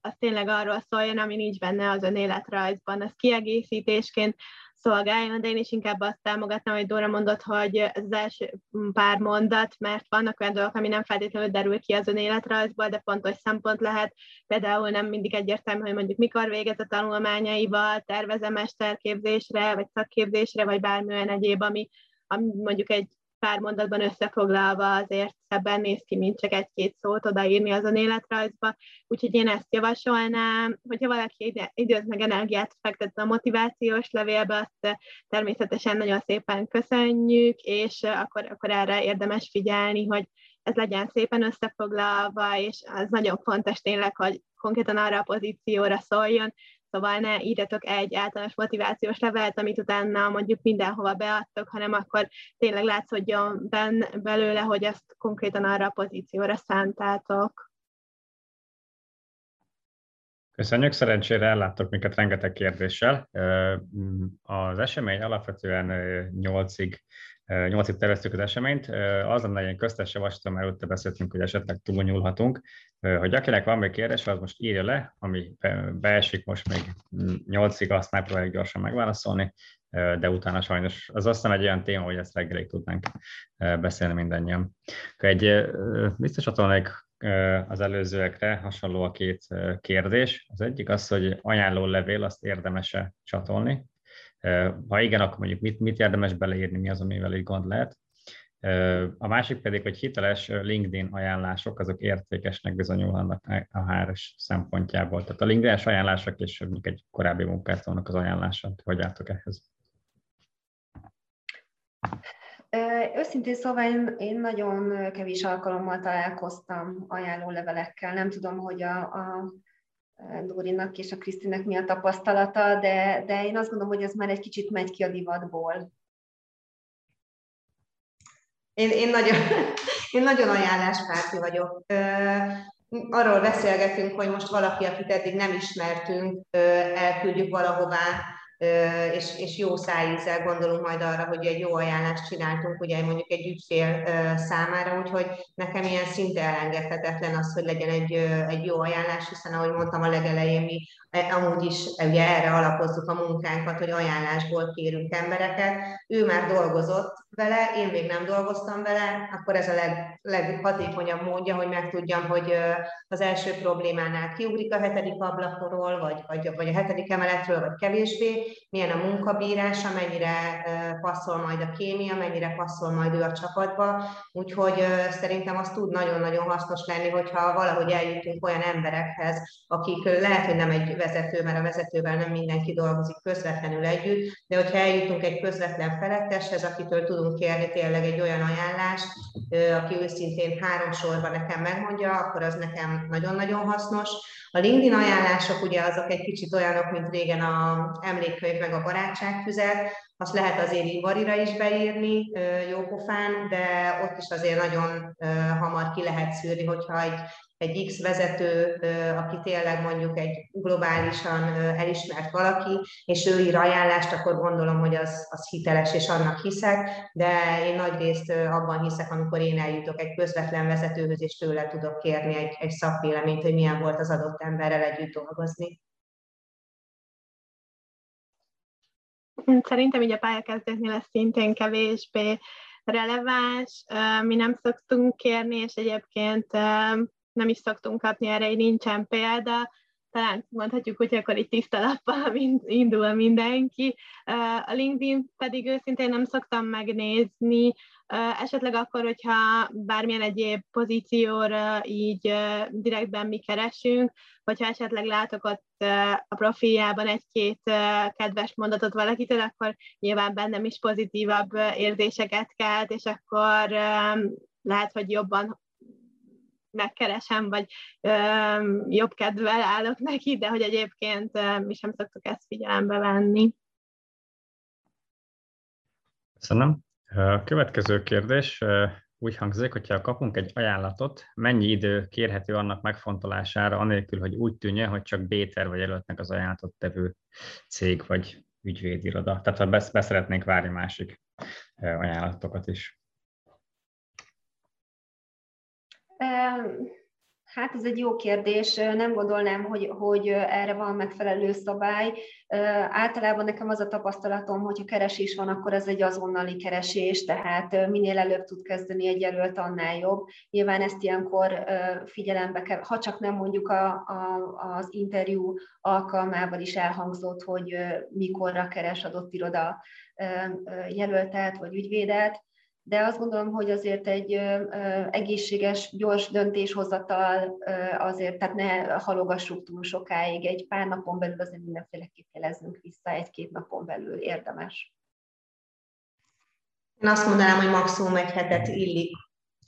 az tényleg arról szóljon, ami nincs benne az önéletrajzban, az kiegészítésként szolgáljon, de én is inkább azt támogatnám, hogy Dóra mondott, hogy ez az első pár mondat, mert vannak olyan dolgok, ami nem feltétlenül derül ki az önéletrajzból, de fontos szempont lehet. Például nem mindig egyértelmű, hogy mondjuk mikor végez a tanulmányaival, tervezem mesterképzésre, vagy szakképzésre, vagy bármilyen egyéb, ami, ami mondjuk egy pár mondatban összefoglalva azért szebben néz ki, mint csak egy-két szót odaírni az önéletrajzba. Úgyhogy én ezt javasolnám, hogyha valaki időt meg energiát fektet a motivációs levélbe, azt természetesen nagyon szépen köszönjük, és akkor, akkor erre érdemes figyelni, hogy ez legyen szépen összefoglalva, és az nagyon fontos tényleg, hogy konkrétan arra a pozícióra szóljon, Szóval ne írjatok egy általános motivációs levelet, amit utána mondjuk mindenhova beadtok, hanem akkor tényleg látszódjon ben, belőle, hogy ezt konkrétan arra a pozícióra szántátok. Köszönjük, szerencsére elláttok minket rengeteg kérdéssel. Az esemény alapvetően nyolcig nyolcig terveztük az eseményt. Az lenne ilyen köztes javaslatom, előtte beszéltünk, hogy esetleg túlnyúlhatunk, hogy akinek van még kérdés, az most írja le, ami beesik most még nyolcig, azt megpróbáljuk gyorsan megválaszolni, de utána sajnos az aztán egy olyan téma, hogy ezt reggelig tudnánk beszélni mindannyian. Egy biztos csatolnék az előzőekre hasonló a két kérdés. Az egyik az, hogy ajánló levél, azt érdemese csatolni, ha igen, akkor mondjuk mit, mit érdemes beleírni, mi az, amivel egy gond lehet. A másik pedig, hogy hiteles LinkedIn ajánlások, azok értékesnek bizonyulhatnak a HRS szempontjából. Tehát a LinkedIn-es ajánlások és mondjuk egy korábbi munkátolnak az ajánlása. Hogy álltok ehhez? Őszintén szóval én, én nagyon kevés alkalommal találkoztam ajánlólevelekkel. Nem tudom, hogy a, a Dórinak és a Krisztinek mi a tapasztalata, de, de én azt gondolom, hogy ez már egy kicsit megy ki a divatból. Én, én, nagyon, én nagyon ajánláspárti vagyok. Arról beszélgetünk, hogy most valaki, akit eddig nem ismertünk, elküldjük valahová, és, és jó szájízzel gondolunk majd arra, hogy egy jó ajánlást csináltunk, ugye mondjuk egy ügyfél számára, úgyhogy nekem ilyen szinte elengedhetetlen az, hogy legyen egy, egy jó ajánlás, hiszen ahogy mondtam a legelején, mi e, amúgy is ugye erre alapozzuk a munkánkat, hogy ajánlásból kérünk embereket. Ő már dolgozott vele, én még nem dolgoztam vele, akkor ez a leg, leghatékonyabb módja, hogy megtudjam, hogy az első problémánál kiugrik a hetedik ablakorról, vagy, vagy, vagy a hetedik emeletről, vagy kevésbé, milyen a munkabírása, mennyire passzol majd a kémia, mennyire passzol majd ő a csapatba. Úgyhogy szerintem az tud nagyon-nagyon hasznos lenni, hogyha valahogy eljutunk olyan emberekhez, akik lehet, hogy nem egy vezető, mert a vezetővel nem mindenki dolgozik közvetlenül együtt, de hogyha eljutunk egy közvetlen feletteshez, akitől tudunk kérni tényleg egy olyan ajánlást, aki őszintén három sorban nekem megmondja, akkor az nekem nagyon-nagyon hasznos. A LinkedIn ajánlások ugye azok egy kicsit olyanok, mint régen a emlékkönyv meg a barátságfüzet, azt lehet azért ivarira is beírni jópofán, de ott is azért nagyon hamar ki lehet szűrni, hogyha egy egy X vezető, aki tényleg mondjuk egy globálisan elismert valaki, és ő ír ajánlást, akkor gondolom, hogy az, az hiteles, és annak hiszek, de én nagy részt abban hiszek, amikor én eljutok egy közvetlen vezetőhöz, és tőle tudok kérni egy, egy szakvéleményt, hogy milyen volt az adott emberrel együtt dolgozni. Szerintem így a pályakezdésnél ez szintén kevésbé releváns. Mi nem szoktunk kérni, és egyébként nem is szoktunk kapni erre, hogy nincsen példa, talán mondhatjuk, hogy akkor egy tiszta lappal indul mindenki. A LinkedIn pedig őszintén nem szoktam megnézni, esetleg akkor, hogyha bármilyen egyéb pozícióra így direktben mi keresünk, hogyha esetleg látok ott a profiljában egy-két kedves mondatot valakitől, akkor nyilván bennem is pozitívabb érzéseket kelt, és akkor lehet, hogy jobban megkeresem, vagy jobb kedvel állok neki, de hogy egyébként ö, mi sem szoktuk ezt figyelembe venni. Köszönöm. A következő kérdés úgy hangzik, hogyha kapunk egy ajánlatot, mennyi idő kérhető annak megfontolására, anélkül, hogy úgy tűnje, hogy csak Béter vagy előttnek az ajánlatot tevő cég vagy ügyvédiroda. Tehát ha beszeretnénk várni másik ajánlatokat is. Hát ez egy jó kérdés, nem gondolnám, hogy, hogy erre van megfelelő szabály. Általában nekem az a tapasztalatom, hogy ha keresés van, akkor ez egy azonnali keresés, tehát minél előbb tud kezdeni egy jelölt, annál jobb. Nyilván ezt ilyenkor figyelembe kell, ha csak nem mondjuk a, a, az interjú alkalmával is elhangzott, hogy mikorra keres adott iroda jelöltet vagy ügyvédet, de azt gondolom, hogy azért egy egészséges, gyors döntéshozatal azért, tehát ne halogassuk túl sokáig, egy pár napon belül azért mindenféleképp jelezzünk vissza, egy-két napon belül érdemes. Én azt mondanám, hogy maximum egy hetet illik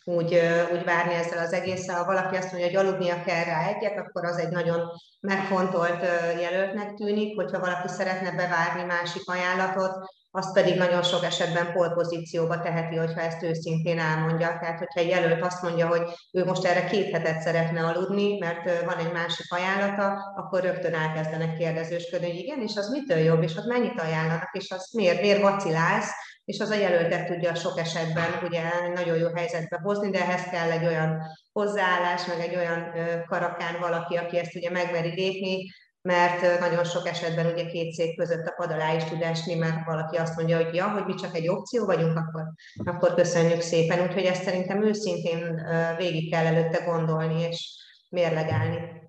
úgy, úgy várni ezzel az egésszel. Ha valaki azt mondja, hogy aludnia kell rá egyet, akkor az egy nagyon megfontolt jelöltnek tűnik, hogyha valaki szeretne bevárni másik ajánlatot, azt pedig nagyon sok esetben polpozícióba teheti, hogyha ezt őszintén elmondja. Tehát, hogyha egy jelölt azt mondja, hogy ő most erre két hetet szeretne aludni, mert van egy másik ajánlata, akkor rögtön elkezdenek kérdezősködni, hogy igen, és az mitől jobb, és az mennyit ajánlanak, és az miért, miért vacilálsz, és az a jelöltet tudja sok esetben ugye nagyon jó helyzetbe hozni, de ehhez kell egy olyan hozzáállás, meg egy olyan karakán valaki, aki ezt ugye megmeri lépni, mert nagyon sok esetben ugye két szék között a pad alá is tud esni, mert valaki azt mondja, hogy ja, hogy mi csak egy opció vagyunk, akkor, akkor köszönjük szépen. Úgyhogy ezt szerintem őszintén végig kell előtte gondolni és mérlegelni.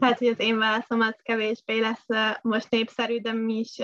Hát, hogy az én válaszom az kevésbé lesz most népszerű, de mi is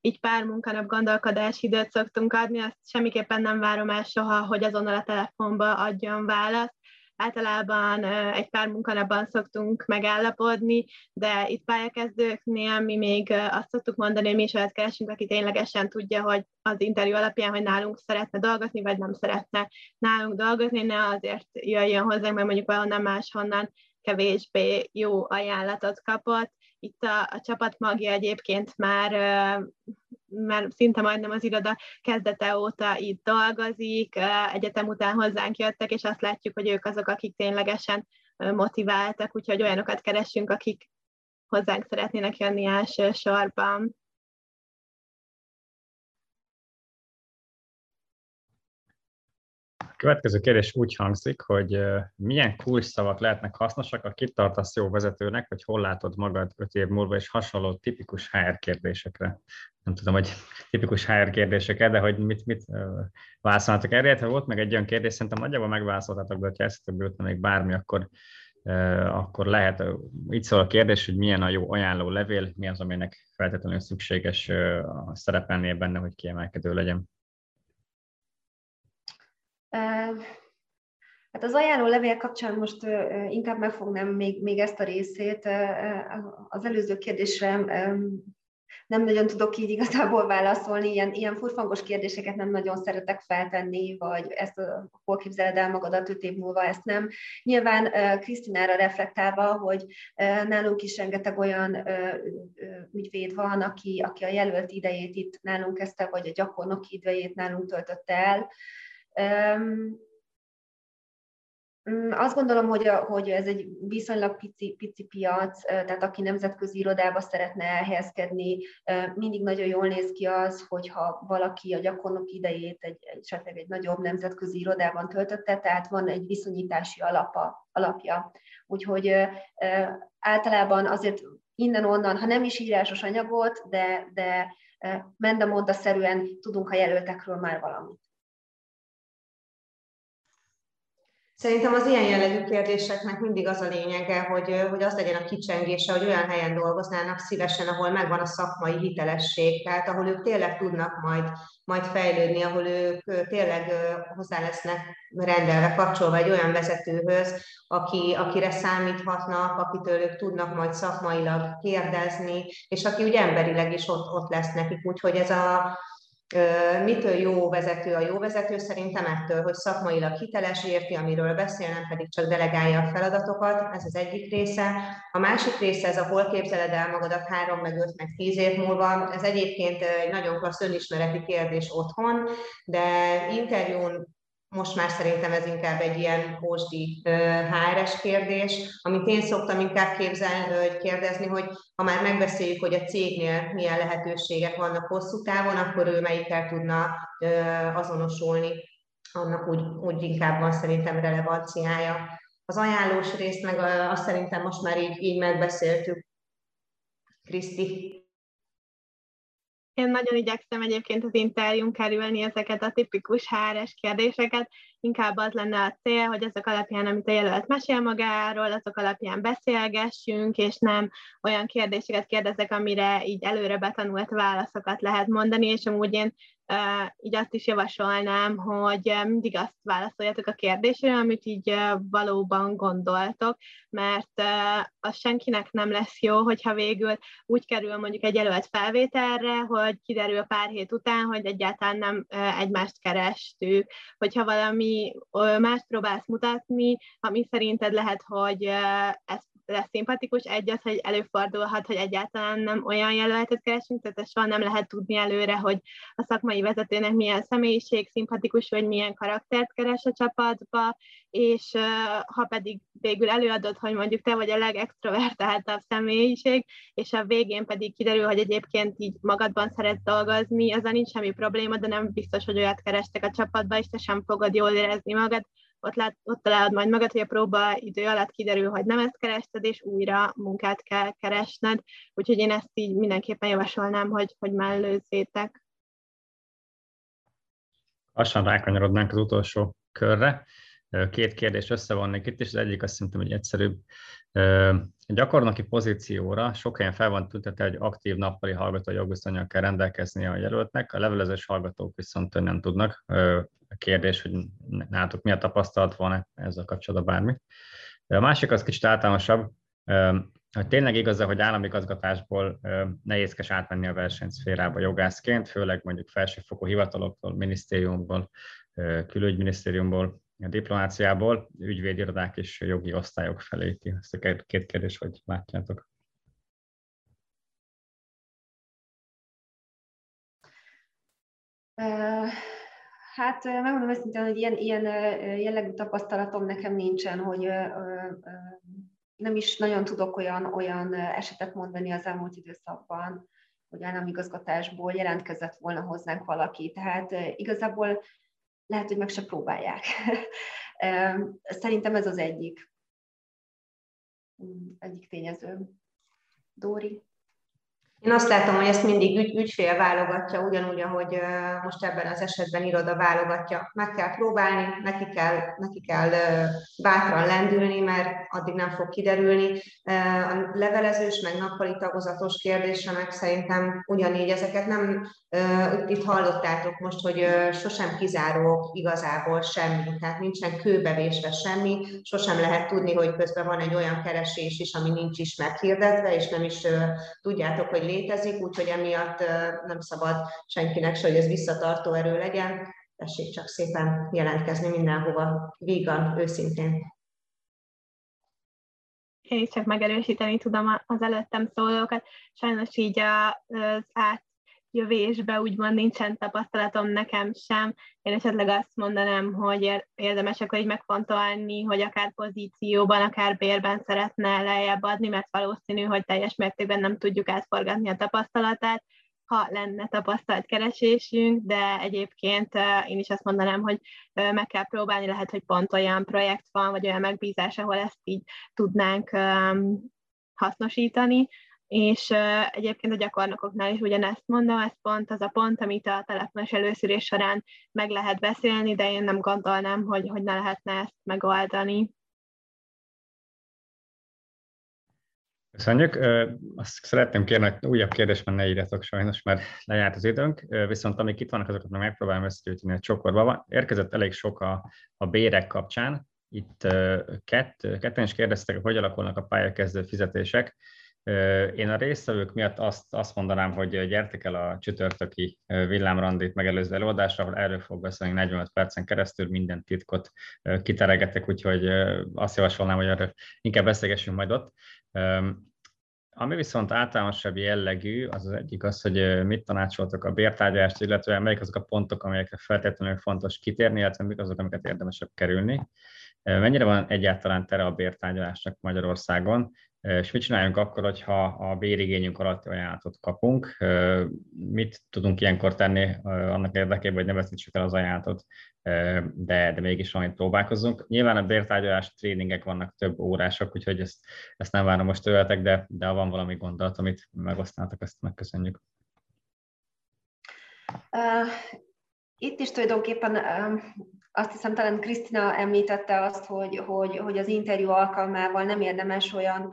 így pár munkanap gondolkodási időt szoktunk adni, azt semmiképpen nem várom el soha, hogy azonnal a telefonba adjon választ. Általában egy pár munkanapban szoktunk megállapodni, de itt pályakezdőknél mi még azt szoktuk mondani, hogy mi is olyat keresünk, aki ténylegesen tudja, hogy az interjú alapján, hogy nálunk szeretne dolgozni, vagy nem szeretne nálunk dolgozni, ne azért jöjjön hozzánk, mert mondjuk valahonnan máshonnan kevésbé jó ajánlatot kapott. Itt a, a csapat magja egyébként már, már szinte majdnem az iroda kezdete óta itt dolgozik, egyetem után hozzánk jöttek, és azt látjuk, hogy ők azok, akik ténylegesen motiváltak, úgyhogy olyanokat keresünk, akik hozzánk szeretnének jönni elsősorban. Következő kérdés úgy hangzik, hogy milyen kulcs szavak lehetnek hasznosak, a kitartasz jó vezetőnek, vagy hol látod magad öt év múlva, és hasonló tipikus HR kérdésekre. Nem tudom, hogy tipikus HR kérdések de hogy mit, mit válaszolnátok erre, ha volt meg egy olyan kérdés, szerintem nagyjából megválaszoltátok, de ha jutna még bármi, akkor, akkor lehet, így szól a kérdés, hogy milyen a jó ajánló levél, mi az, aminek feltétlenül szükséges szerepelnie benne, hogy kiemelkedő legyen. Hát az ajánló levél kapcsán most inkább megfognám még, még ezt a részét. Az előző kérdésre nem nagyon tudok így igazából válaszolni, ilyen, ilyen furfangos kérdéseket nem nagyon szeretek feltenni, vagy ezt hol képzeled el magadat öt év múlva, ezt nem. Nyilván Krisztinára reflektálva, hogy nálunk is rengeteg olyan ügyvéd van, aki, aki a jelölt idejét itt nálunk kezdte, vagy a gyakornoki idejét nálunk töltötte el, azt gondolom, hogy, hogy ez egy viszonylag pici, pici piac, tehát aki nemzetközi irodába szeretne elhelyezkedni, mindig nagyon jól néz ki az, hogyha valaki a gyakornok idejét egy, esetleg egy nagyobb nemzetközi irodában töltötte, tehát van egy viszonyítási alapa, alapja. Úgyhogy általában azért innen-onnan, ha nem is írásos anyagot, de, de menda szerűen tudunk a jelöltekről már valamit. Szerintem az ilyen jellegű kérdéseknek mindig az a lényege, hogy, hogy az legyen a kicsengése, hogy olyan helyen dolgoznának szívesen, ahol megvan a szakmai hitelesség, tehát ahol ők tényleg tudnak majd, majd fejlődni, ahol ők tényleg hozzá lesznek rendelve, kapcsolva egy olyan vezetőhöz, aki, akire számíthatnak, akitől ők tudnak majd szakmailag kérdezni, és aki úgy emberileg is ott, ott lesz nekik. Úgyhogy ez a, Mitől jó vezető a jó vezető? Szerintem ettől, hogy szakmailag hiteles, érti, amiről beszél, nem pedig csak delegálja a feladatokat, ez az egyik része. A másik része, ez a hol képzeled el magadat három, meg öt, meg tíz év múlva. Ez egyébként egy nagyon klassz önismereti kérdés otthon, de interjún most már szerintem ez inkább egy ilyen ósdi HRS kérdés, amit én szoktam inkább képzelni, hogy kérdezni, hogy ha már megbeszéljük, hogy a cégnél milyen lehetőségek vannak hosszú távon, akkor ő melyikkel tudna azonosulni, annak úgy, úgy inkább van szerintem relevanciája. Az ajánlós részt meg azt szerintem most már így, így megbeszéltük. Kriszti. Én nagyon igyekszem egyébként az interjún kerülni ezeket a tipikus háres kérdéseket, inkább az lenne a cél, hogy azok alapján, amit a jelölt mesél magáról, azok alapján beszélgessünk, és nem olyan kérdéseket kérdezek, amire így előre betanult válaszokat lehet mondani, és amúgy én így azt is javasolnám, hogy mindig azt válaszoljatok a kérdésre, amit így valóban gondoltok, mert az senkinek nem lesz jó, hogyha végül úgy kerül mondjuk egy jelölt felvételre, hogy kiderül pár hét után, hogy egyáltalán nem egymást kerestük, hogyha valami más próbálsz mutatni, ami szerinted lehet, hogy ez lesz szimpatikus, egy az, hogy előfordulhat, hogy egyáltalán nem olyan jelöltet keresünk, tehát soha nem lehet tudni előre, hogy a szakmai vezetőnek milyen személyiség, szimpatikus, vagy milyen karaktert keres a csapatba, és ha pedig végül előadod, hogy mondjuk te vagy a legextrovertáltabb személyiség, és a végén pedig kiderül, hogy egyébként így magadban szeret dolgozni, azon nincs semmi probléma, de nem biztos, hogy olyat kerestek a csapatba, és te sem fogod jól érezni magad, ott, lát, ott találod majd magad, hogy a próba idő alatt kiderül, hogy nem ezt kerested, és újra munkát kell keresned. Úgyhogy én ezt így mindenképpen javasolnám, hogy, hogy mellőzzétek. Lassan rákanyarodnánk az utolsó körre. Két kérdést összevonnék itt, és az egyik azt szerintem, hogy egyszerűbb. A gyakornoki pozícióra sok helyen fel van tüntetve, hogy aktív nappali hallgató jogviszonyal kell rendelkezni a jelöltnek, a levelezős hallgatók viszont nem tudnak. A kérdés, hogy nálatok mi a tapasztalat, van-e ezzel kapcsolatban bármi. A másik az kicsit általánosabb, hogy tényleg igaz hogy állami igazgatásból nehézkes átmenni a versenyszférába jogászként, főleg mondjuk felsőfokú hivataloktól, minisztériumból, külügyminisztériumból, a diplomáciából, ügyvédirodák és jogi osztályok felé. Ezt a két kérdés, hogy látjátok. Hát megmondom őszintén, hogy ilyen, ilyen jellegű tapasztalatom nekem nincsen, hogy nem is nagyon tudok olyan, olyan esetet mondani az elmúlt időszakban, hogy államigazgatásból jelentkezett volna hozzánk valaki. Tehát igazából lehet, hogy meg se próbálják. Szerintem ez az egyik, egyik tényező. Dóri? Én azt látom, hogy ezt mindig ügy, ügyfél válogatja, ugyanúgy, ahogy most ebben az esetben iroda válogatja. Meg kell próbálni, neki kell, neki kell bátran lendülni, mert addig nem fog kiderülni. A levelezős, meg nappali tagozatos kérdésre meg szerintem ugyanígy ezeket nem, itt hallottátok most, hogy sosem kizárók igazából semmi, tehát nincsen kőbevésve semmi, sosem lehet tudni, hogy közben van egy olyan keresés is, ami nincs is meghirdetve, és nem is tudjátok, hogy létezik, úgyhogy emiatt nem szabad senkinek se, hogy ez visszatartó erő legyen. Tessék csak szépen jelentkezni mindenhova, vígan, őszintén. Én is csak megerősíteni tudom az előttem szólókat. Sajnos így az át jövésbe úgymond nincsen tapasztalatom nekem sem. Én esetleg azt mondanám, hogy érdemes akkor így megfontolni, hogy akár pozícióban, akár bérben szeretne lejjebb adni, mert valószínű, hogy teljes mértékben nem tudjuk átforgatni a tapasztalatát, ha lenne tapasztalt keresésünk, de egyébként én is azt mondanám, hogy meg kell próbálni, lehet, hogy pont olyan projekt van, vagy olyan megbízás, ahol ezt így tudnánk hasznosítani, és uh, egyébként a gyakornokoknál is ugyanezt mondom, ez pont az a pont, amit a telefonos előszűrés során meg lehet beszélni, de én nem gondolnám, hogy, hogy ne lehetne ezt megoldani. Köszönjük. Azt szeretném kérni, hogy újabb kérdésben ne írjatok sajnos, mert lejárt az időnk, viszont amik itt vannak, azokat meg megpróbálom összegyűjteni a csokorba. Érkezett elég sok a, a bérek kapcsán. Itt kett, ketten is kérdeztek, hogy alakulnak a pályakezdő fizetések. Én a résztvevők miatt azt, azt mondanám, hogy gyertek el a csütörtöki villámrandit megelőző előadásra, ahol erről fog beszélni 45 percen keresztül, minden titkot kiteregetek, úgyhogy azt javasolnám, hogy erről inkább beszélgessünk majd ott. Ami viszont általánosabb jellegű, az az egyik az, hogy mit tanácsoltok a bértárgyalást, illetve melyik azok a pontok, amelyekre feltétlenül fontos kitérni, illetve mik azok, amiket érdemesebb kerülni. Mennyire van egyáltalán tere a bértárgyalásnak Magyarországon, és mit csináljunk akkor, hogyha a bérigényünk alatt ajánlatot kapunk? Mit tudunk ilyenkor tenni annak érdekében, hogy ne veszítsük el az ajánlatot, de, de mégis valamit próbálkozunk. Nyilván a bértárgyalás tréningek vannak több órások, úgyhogy ezt, ezt nem várom most tőletek, de, de ha van valami gondolat, amit megosztnátok, ezt megköszönjük. Itt is tulajdonképpen azt hiszem talán Krisztina említette azt, hogy, hogy, hogy az interjú alkalmával nem érdemes olyan,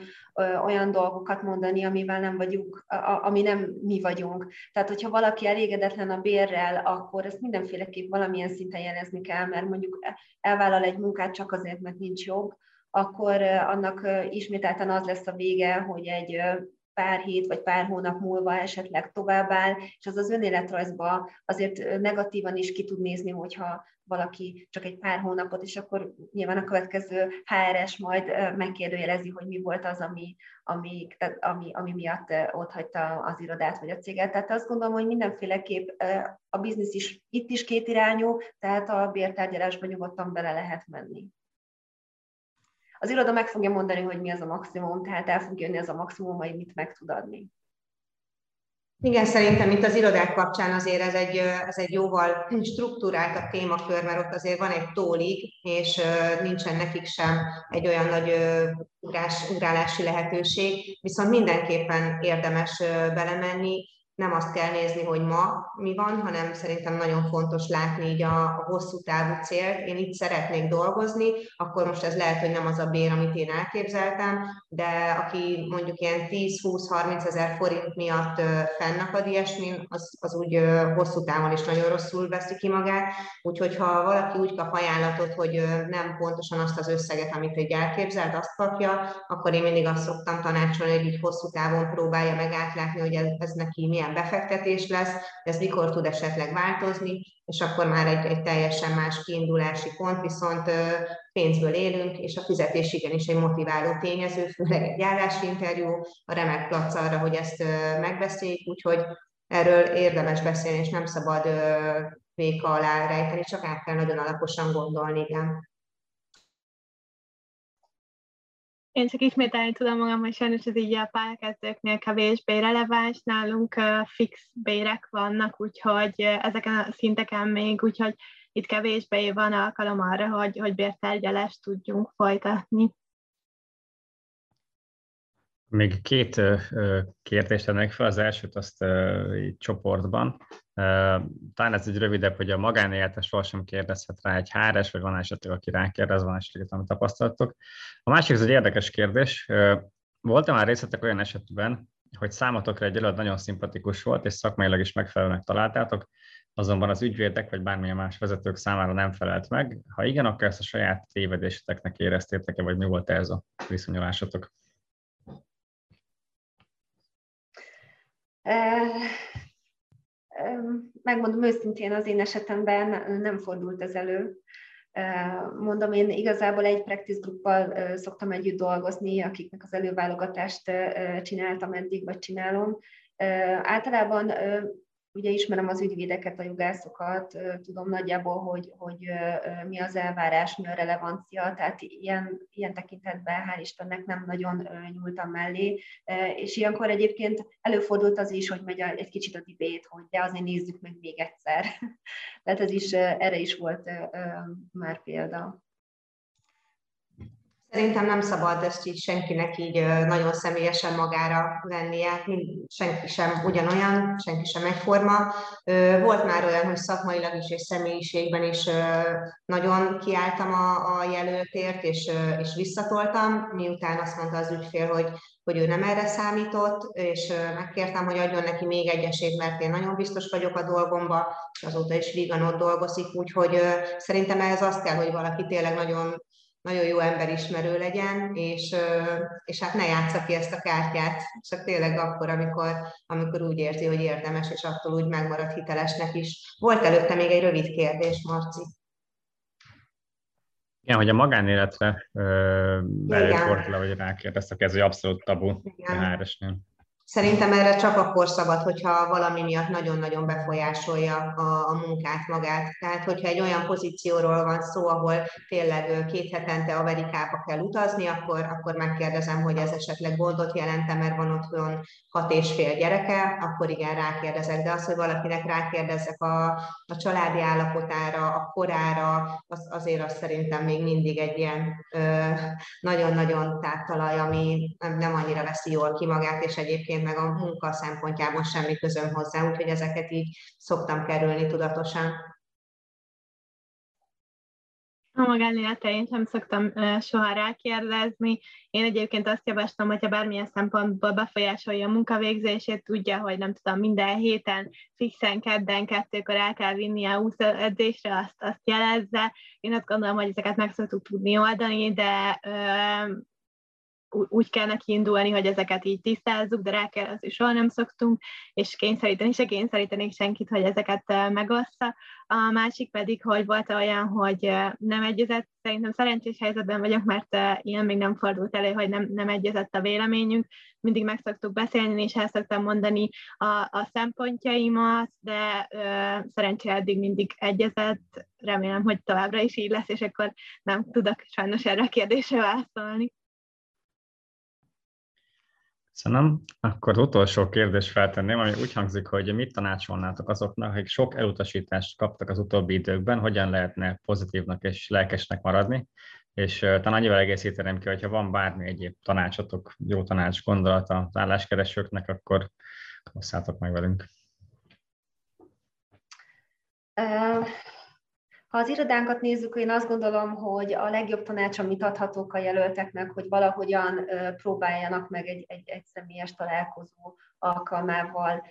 olyan dolgokat mondani, amivel nem vagyunk, ami nem mi vagyunk. Tehát, hogyha valaki elégedetlen a bérrel, akkor ezt mindenféleképp valamilyen szinten jelezni kell, mert mondjuk elvállal egy munkát csak azért, mert nincs jobb, akkor annak ismételten az lesz a vége, hogy egy pár hét vagy pár hónap múlva esetleg továbbáll, és az az önéletrajzba azért negatívan is ki tud nézni, hogyha valaki csak egy pár hónapot, és akkor nyilván a következő HRS majd megkérdőjelezi, hogy mi volt az, ami, ami, ami, ami miatt ott hagyta az irodát vagy a céget. Tehát azt gondolom, hogy mindenféleképp a biznisz is itt is kétirányú, tehát a bértárgyalásban nyugodtan bele lehet menni az iroda meg fogja mondani, hogy mi az a maximum, tehát el fog jönni az a maximum, hogy mit meg tud adni. Igen, szerintem itt az irodák kapcsán azért ez egy, ez egy jóval struktúráltabb témakör, mert ott azért van egy tólig, és nincsen nekik sem egy olyan nagy ugrás, ugrálási lehetőség, viszont mindenképpen érdemes belemenni, nem azt kell nézni, hogy ma mi van, hanem szerintem nagyon fontos látni így a, a hosszú távú célt. Én itt szeretnék dolgozni, akkor most ez lehet, hogy nem az a bér, amit én elképzeltem, de aki mondjuk ilyen 10-20-30 ezer forint miatt fennakad ilyesmin, az, az úgy hosszú távon is nagyon rosszul veszi ki magát. Úgyhogy ha valaki úgy kap ajánlatot, hogy nem pontosan azt az összeget, amit egy elképzelt, azt kapja, akkor én mindig azt szoktam tanácsolni, hogy így hosszú távon próbálja meg átlátni, hogy ez, ez neki milyen befektetés lesz, ez mikor tud esetleg változni, és akkor már egy, egy teljesen más kiindulási pont, viszont pénzből élünk, és a fizetés igenis egy motiváló tényező, főleg egy állásinterjú, a remek plac arra, hogy ezt megbeszéljük, úgyhogy erről érdemes beszélni, és nem szabad véka alá rejteni, csak át kell nagyon alaposan gondolni, igen. Én csak ismételni tudom magam, hogy sajnos ez így a pályakezdőknél kevésbé releváns, nálunk fix bérek vannak, úgyhogy ezeken a szinteken még, úgyhogy itt kevésbé van alkalom arra, hogy, hogy bértárgyalást tudjunk folytatni. Még két kérdést tennék fel, az elsőt azt így csoportban. Talán ez egy rövidebb, hogy a magánéletre sohasem kérdezhet rá egy háres, vagy van esetleg, aki rákérdez, van esetleg, amit tapasztaltok. A másik, ez egy érdekes kérdés. Volt-e már részletek olyan esetben, hogy számotokra egy előtt nagyon szimpatikus volt, és szakmailag is megfelelőnek találtátok, azonban az ügyvédek vagy bármilyen más vezetők számára nem felelt meg. Ha igen, akkor ezt a saját tévedéseteknek éreztétek-e, vagy mi volt ez a viszonyulásatok? Megmondom őszintén, az én esetemben nem fordult ez elő. Mondom, én igazából egy practice gruppal szoktam együtt dolgozni, akiknek az előválogatást csináltam eddig, vagy csinálom. Általában ugye ismerem az ügyvédeket, a jogászokat, tudom nagyjából, hogy, hogy mi az elvárás, mi a relevancia, tehát ilyen, ilyen tekintetben hál' Istennek nem nagyon nyúltam mellé, és ilyenkor egyébként előfordult az is, hogy megy egy kicsit a dibét, hogy de azért nézzük meg még egyszer. tehát ez is, erre is volt már példa. Szerintem nem szabad ezt így senkinek így nagyon személyesen magára vennie, senki sem ugyanolyan, senki sem egyforma. Volt már olyan, hogy szakmailag is és személyiségben is nagyon kiálltam a, a jelöltért, és, és visszatoltam, miután azt mondta az ügyfél, hogy, hogy ő nem erre számított, és megkértem, hogy adjon neki még egy esélyt, mert én nagyon biztos vagyok a dolgomba, és azóta is vígan ott dolgozik, úgyhogy szerintem ez azt kell, hogy valaki tényleg nagyon nagyon jó emberismerő legyen, és, és hát ne játsza ki ezt a kártyát, csak tényleg akkor, amikor, amikor úgy érzi, hogy érdemes, és attól úgy megmarad hitelesnek is. Volt előtte még egy rövid kérdés, Marci. Igen, hogy a magánéletre előfordul, hogy rákérdeztek, ez egy abszolút tabu Igen. a hr Szerintem erre csak akkor szabad, hogyha valami miatt nagyon-nagyon befolyásolja a, a munkát magát. Tehát, hogyha egy olyan pozícióról van szó, ahol tényleg két hetente Amerikába kell utazni, akkor, akkor megkérdezem, hogy ez esetleg gondot jelente, mert van ott olyan hat és fél gyereke, akkor igen, rákérdezek. De az, hogy valakinek rákérdezzek a, a családi állapotára, a korára, az, azért az szerintem még mindig egy ilyen ö, nagyon-nagyon táptalaj, ami nem annyira veszi jól ki magát, és egyébként meg a munka szempontjából semmi közöm hozzá, úgyhogy ezeket így szoktam kerülni tudatosan. A magánélete én szoktam soha rákérdezni. Én egyébként azt javaslom, hogyha bármilyen szempontból befolyásolja a munkavégzését, tudja, hogy nem tudom, minden héten fixen kedden kettőkor el kell vinni a edzésre, azt, azt jelezze. Én azt gondolom, hogy ezeket meg szoktuk tudni oldani, de úgy kell neki indulni, hogy ezeket így tisztázzuk, de rá kell, azt is soha nem szoktunk, és kényszeríteni se kényszerítenék senkit, hogy ezeket megossza. A másik pedig, hogy volt olyan, hogy nem egyezett, szerintem szerencsés helyzetben vagyok, mert ilyen még nem fordult elő, hogy nem, nem egyezett a véleményünk. Mindig meg szoktuk beszélni, és el szoktam mondani a, a szempontjaimat, de ö, szerencsére eddig mindig egyezett. Remélem, hogy továbbra is így lesz, és akkor nem tudok sajnos erre a kérdésre válaszolni. Köszönöm. Akkor az utolsó kérdést feltenném, ami úgy hangzik, hogy mit tanácsolnátok azoknak, akik sok elutasítást kaptak az utóbbi időkben, hogyan lehetne pozitívnak és lelkesnek maradni, és talán annyival egészíteném ki, hogyha van bármi egyéb tanácsotok, jó tanács, gondolat az álláskeresőknek, akkor osszátok meg velünk. Ha az irodánkat nézzük, én azt gondolom, hogy a legjobb tanács, amit adhatok a jelölteknek, hogy valahogyan próbáljanak meg egy, egy, egy személyes találkozó alkalmával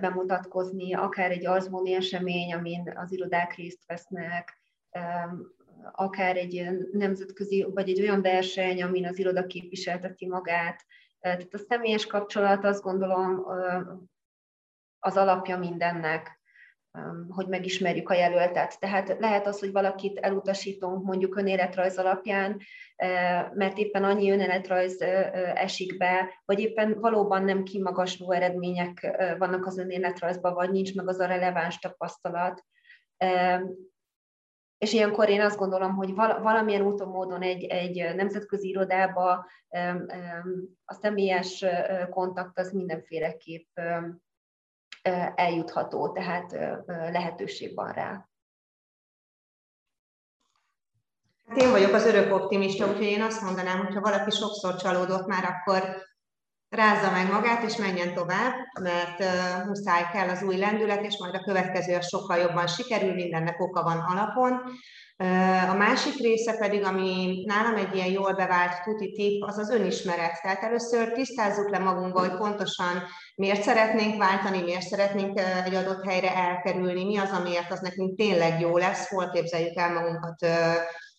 bemutatkozni, akár egy arzmóni esemény, amin az irodák részt vesznek, akár egy nemzetközi, vagy egy olyan verseny, amin az iroda képviselteti magát. Tehát a személyes kapcsolat azt gondolom az alapja mindennek hogy megismerjük a jelöltet. Tehát lehet az, hogy valakit elutasítunk mondjuk önéletrajz alapján, mert éppen annyi önéletrajz esik be, vagy éppen valóban nem kimagasló eredmények vannak az önéletrajzban, vagy nincs meg az a releváns tapasztalat. És ilyenkor én azt gondolom, hogy valamilyen úton, módon egy, egy nemzetközi irodába a személyes kontakt az mindenféleképp eljutható, tehát lehetőség van rá. Hát én vagyok az örök optimista, úgyhogy én azt mondanám, hogy ha valaki sokszor csalódott már, akkor rázza meg magát, és menjen tovább, mert uh, muszáj kell az új lendület, és majd a következő az sokkal jobban sikerül, mindennek oka van alapon. A másik része pedig, ami nálam egy ilyen jól bevált tuti tip, az az önismeret. Tehát először tisztázzuk le magunkba, hogy pontosan miért szeretnénk váltani, miért szeretnénk egy adott helyre elkerülni, mi az, amiért az nekünk tényleg jó lesz, hol képzeljük el magunkat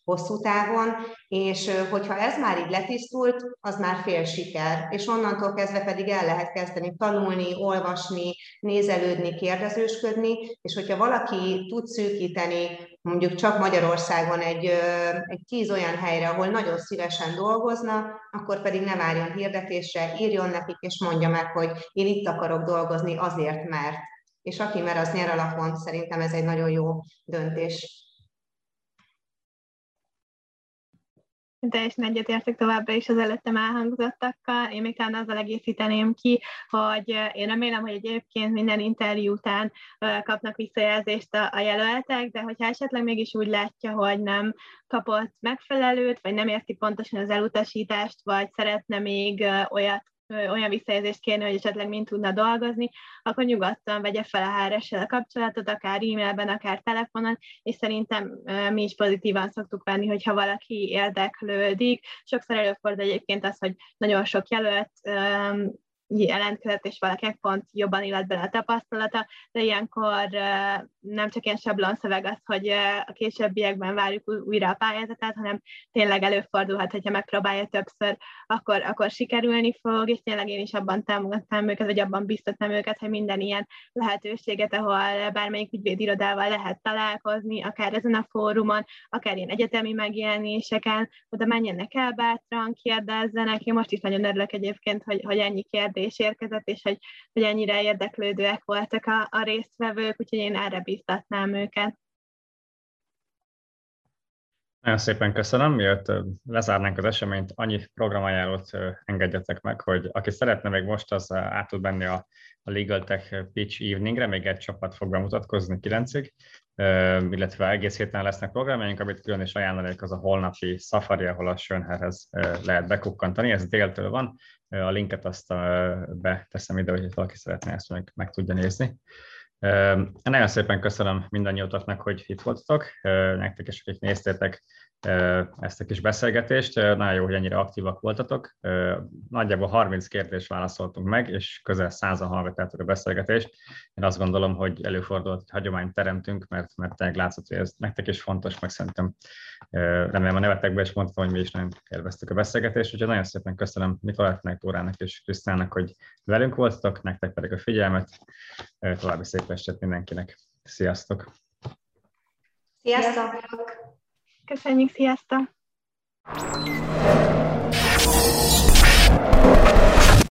hosszú távon, és hogyha ez már így letisztult, az már fél siker, és onnantól kezdve pedig el lehet kezdeni tanulni, olvasni, nézelődni, kérdezősködni, és hogyha valaki tud szűkíteni mondjuk csak Magyarországon egy, egy tíz olyan helyre, ahol nagyon szívesen dolgozna, akkor pedig ne várjon hirdetésre, írjon nekik, és mondja meg, hogy én itt akarok dolgozni azért, mert. És aki mer, az nyer alapon, szerintem ez egy nagyon jó döntés. Teljesen egyetértek továbbra is az előttem elhangzottakkal. Én még talán azzal egészíteném ki, hogy én remélem, hogy egyébként minden interjú után kapnak visszajelzést a, a jelöltek, de hogyha esetleg mégis úgy látja, hogy nem kapott megfelelőt, vagy nem érti pontosan az elutasítást, vagy szeretne még olyat olyan visszajelzést kérni, hogy esetleg mind tudna dolgozni, akkor nyugodtan vegye fel a hr a kapcsolatot, akár e-mailben, akár telefonon, és szerintem mi is pozitívan szoktuk venni, hogyha valaki érdeklődik. Sokszor előfordul egyébként az, hogy nagyon sok jelölt jelentkezett, és valakinek pont jobban illet bele a tapasztalata, de ilyenkor nem csak ilyen sablon szöveg az, hogy a későbbiekben várjuk újra a pályázatát, hanem tényleg előfordulhat, hogyha megpróbálja többször, akkor, akkor sikerülni fog, és tényleg én is abban támogattam őket, vagy abban biztattam őket, hogy minden ilyen lehetőséget, ahol bármelyik ügyvédirodával lehet találkozni, akár ezen a fórumon, akár ilyen egyetemi megjelenéseken, oda menjenek el bátran, kérdezzenek. Én most is nagyon örülök egyébként, hogy, hogy ennyi kérdés kérdés érkezett, és hogy, hogy ennyire érdeklődőek voltak a, a résztvevők, úgyhogy én erre biztatnám őket. Nagyon szépen köszönöm, miatt lezárnánk az eseményt, annyi programajánlót engedjetek meg, hogy aki szeretne még most, az át tud menni a, a Legal Tech Pitch Eveningre, még egy csapat fog bemutatkozni 9-ig, illetve egész héten lesznek programjaink, amit külön is ajánlanék, az a holnapi Safari, ahol a Schönherhez lehet bekukkantani, ez déltől van, a linket azt beteszem ide, hogy valaki szeretne ezt meg, meg tudja nézni. Nagyon szépen köszönöm mindannyiótoknak, hogy itt voltatok, nektek is, akik néztétek ezt a kis beszélgetést. Nagyon jó, hogy ennyire aktívak voltatok. Nagyjából 30 kérdést válaszoltunk meg, és közel 100 hallgattátok a beszélgetést. Én azt gondolom, hogy előfordult, hogy hagyományt teremtünk, mert, mert tényleg látszott, hogy ez nektek is fontos, meg szerintem remélem a nevetekbe is mondtam, hogy mi is nagyon élveztük a beszélgetést, úgyhogy nagyon szépen köszönöm Nikoláknak, Tórának és Krisztának, hogy velünk voltatok, nektek pedig a figyelmet. További szép estét mindenkinek. Sziasztok! Sziasztok! Köszönjük, sziasztok!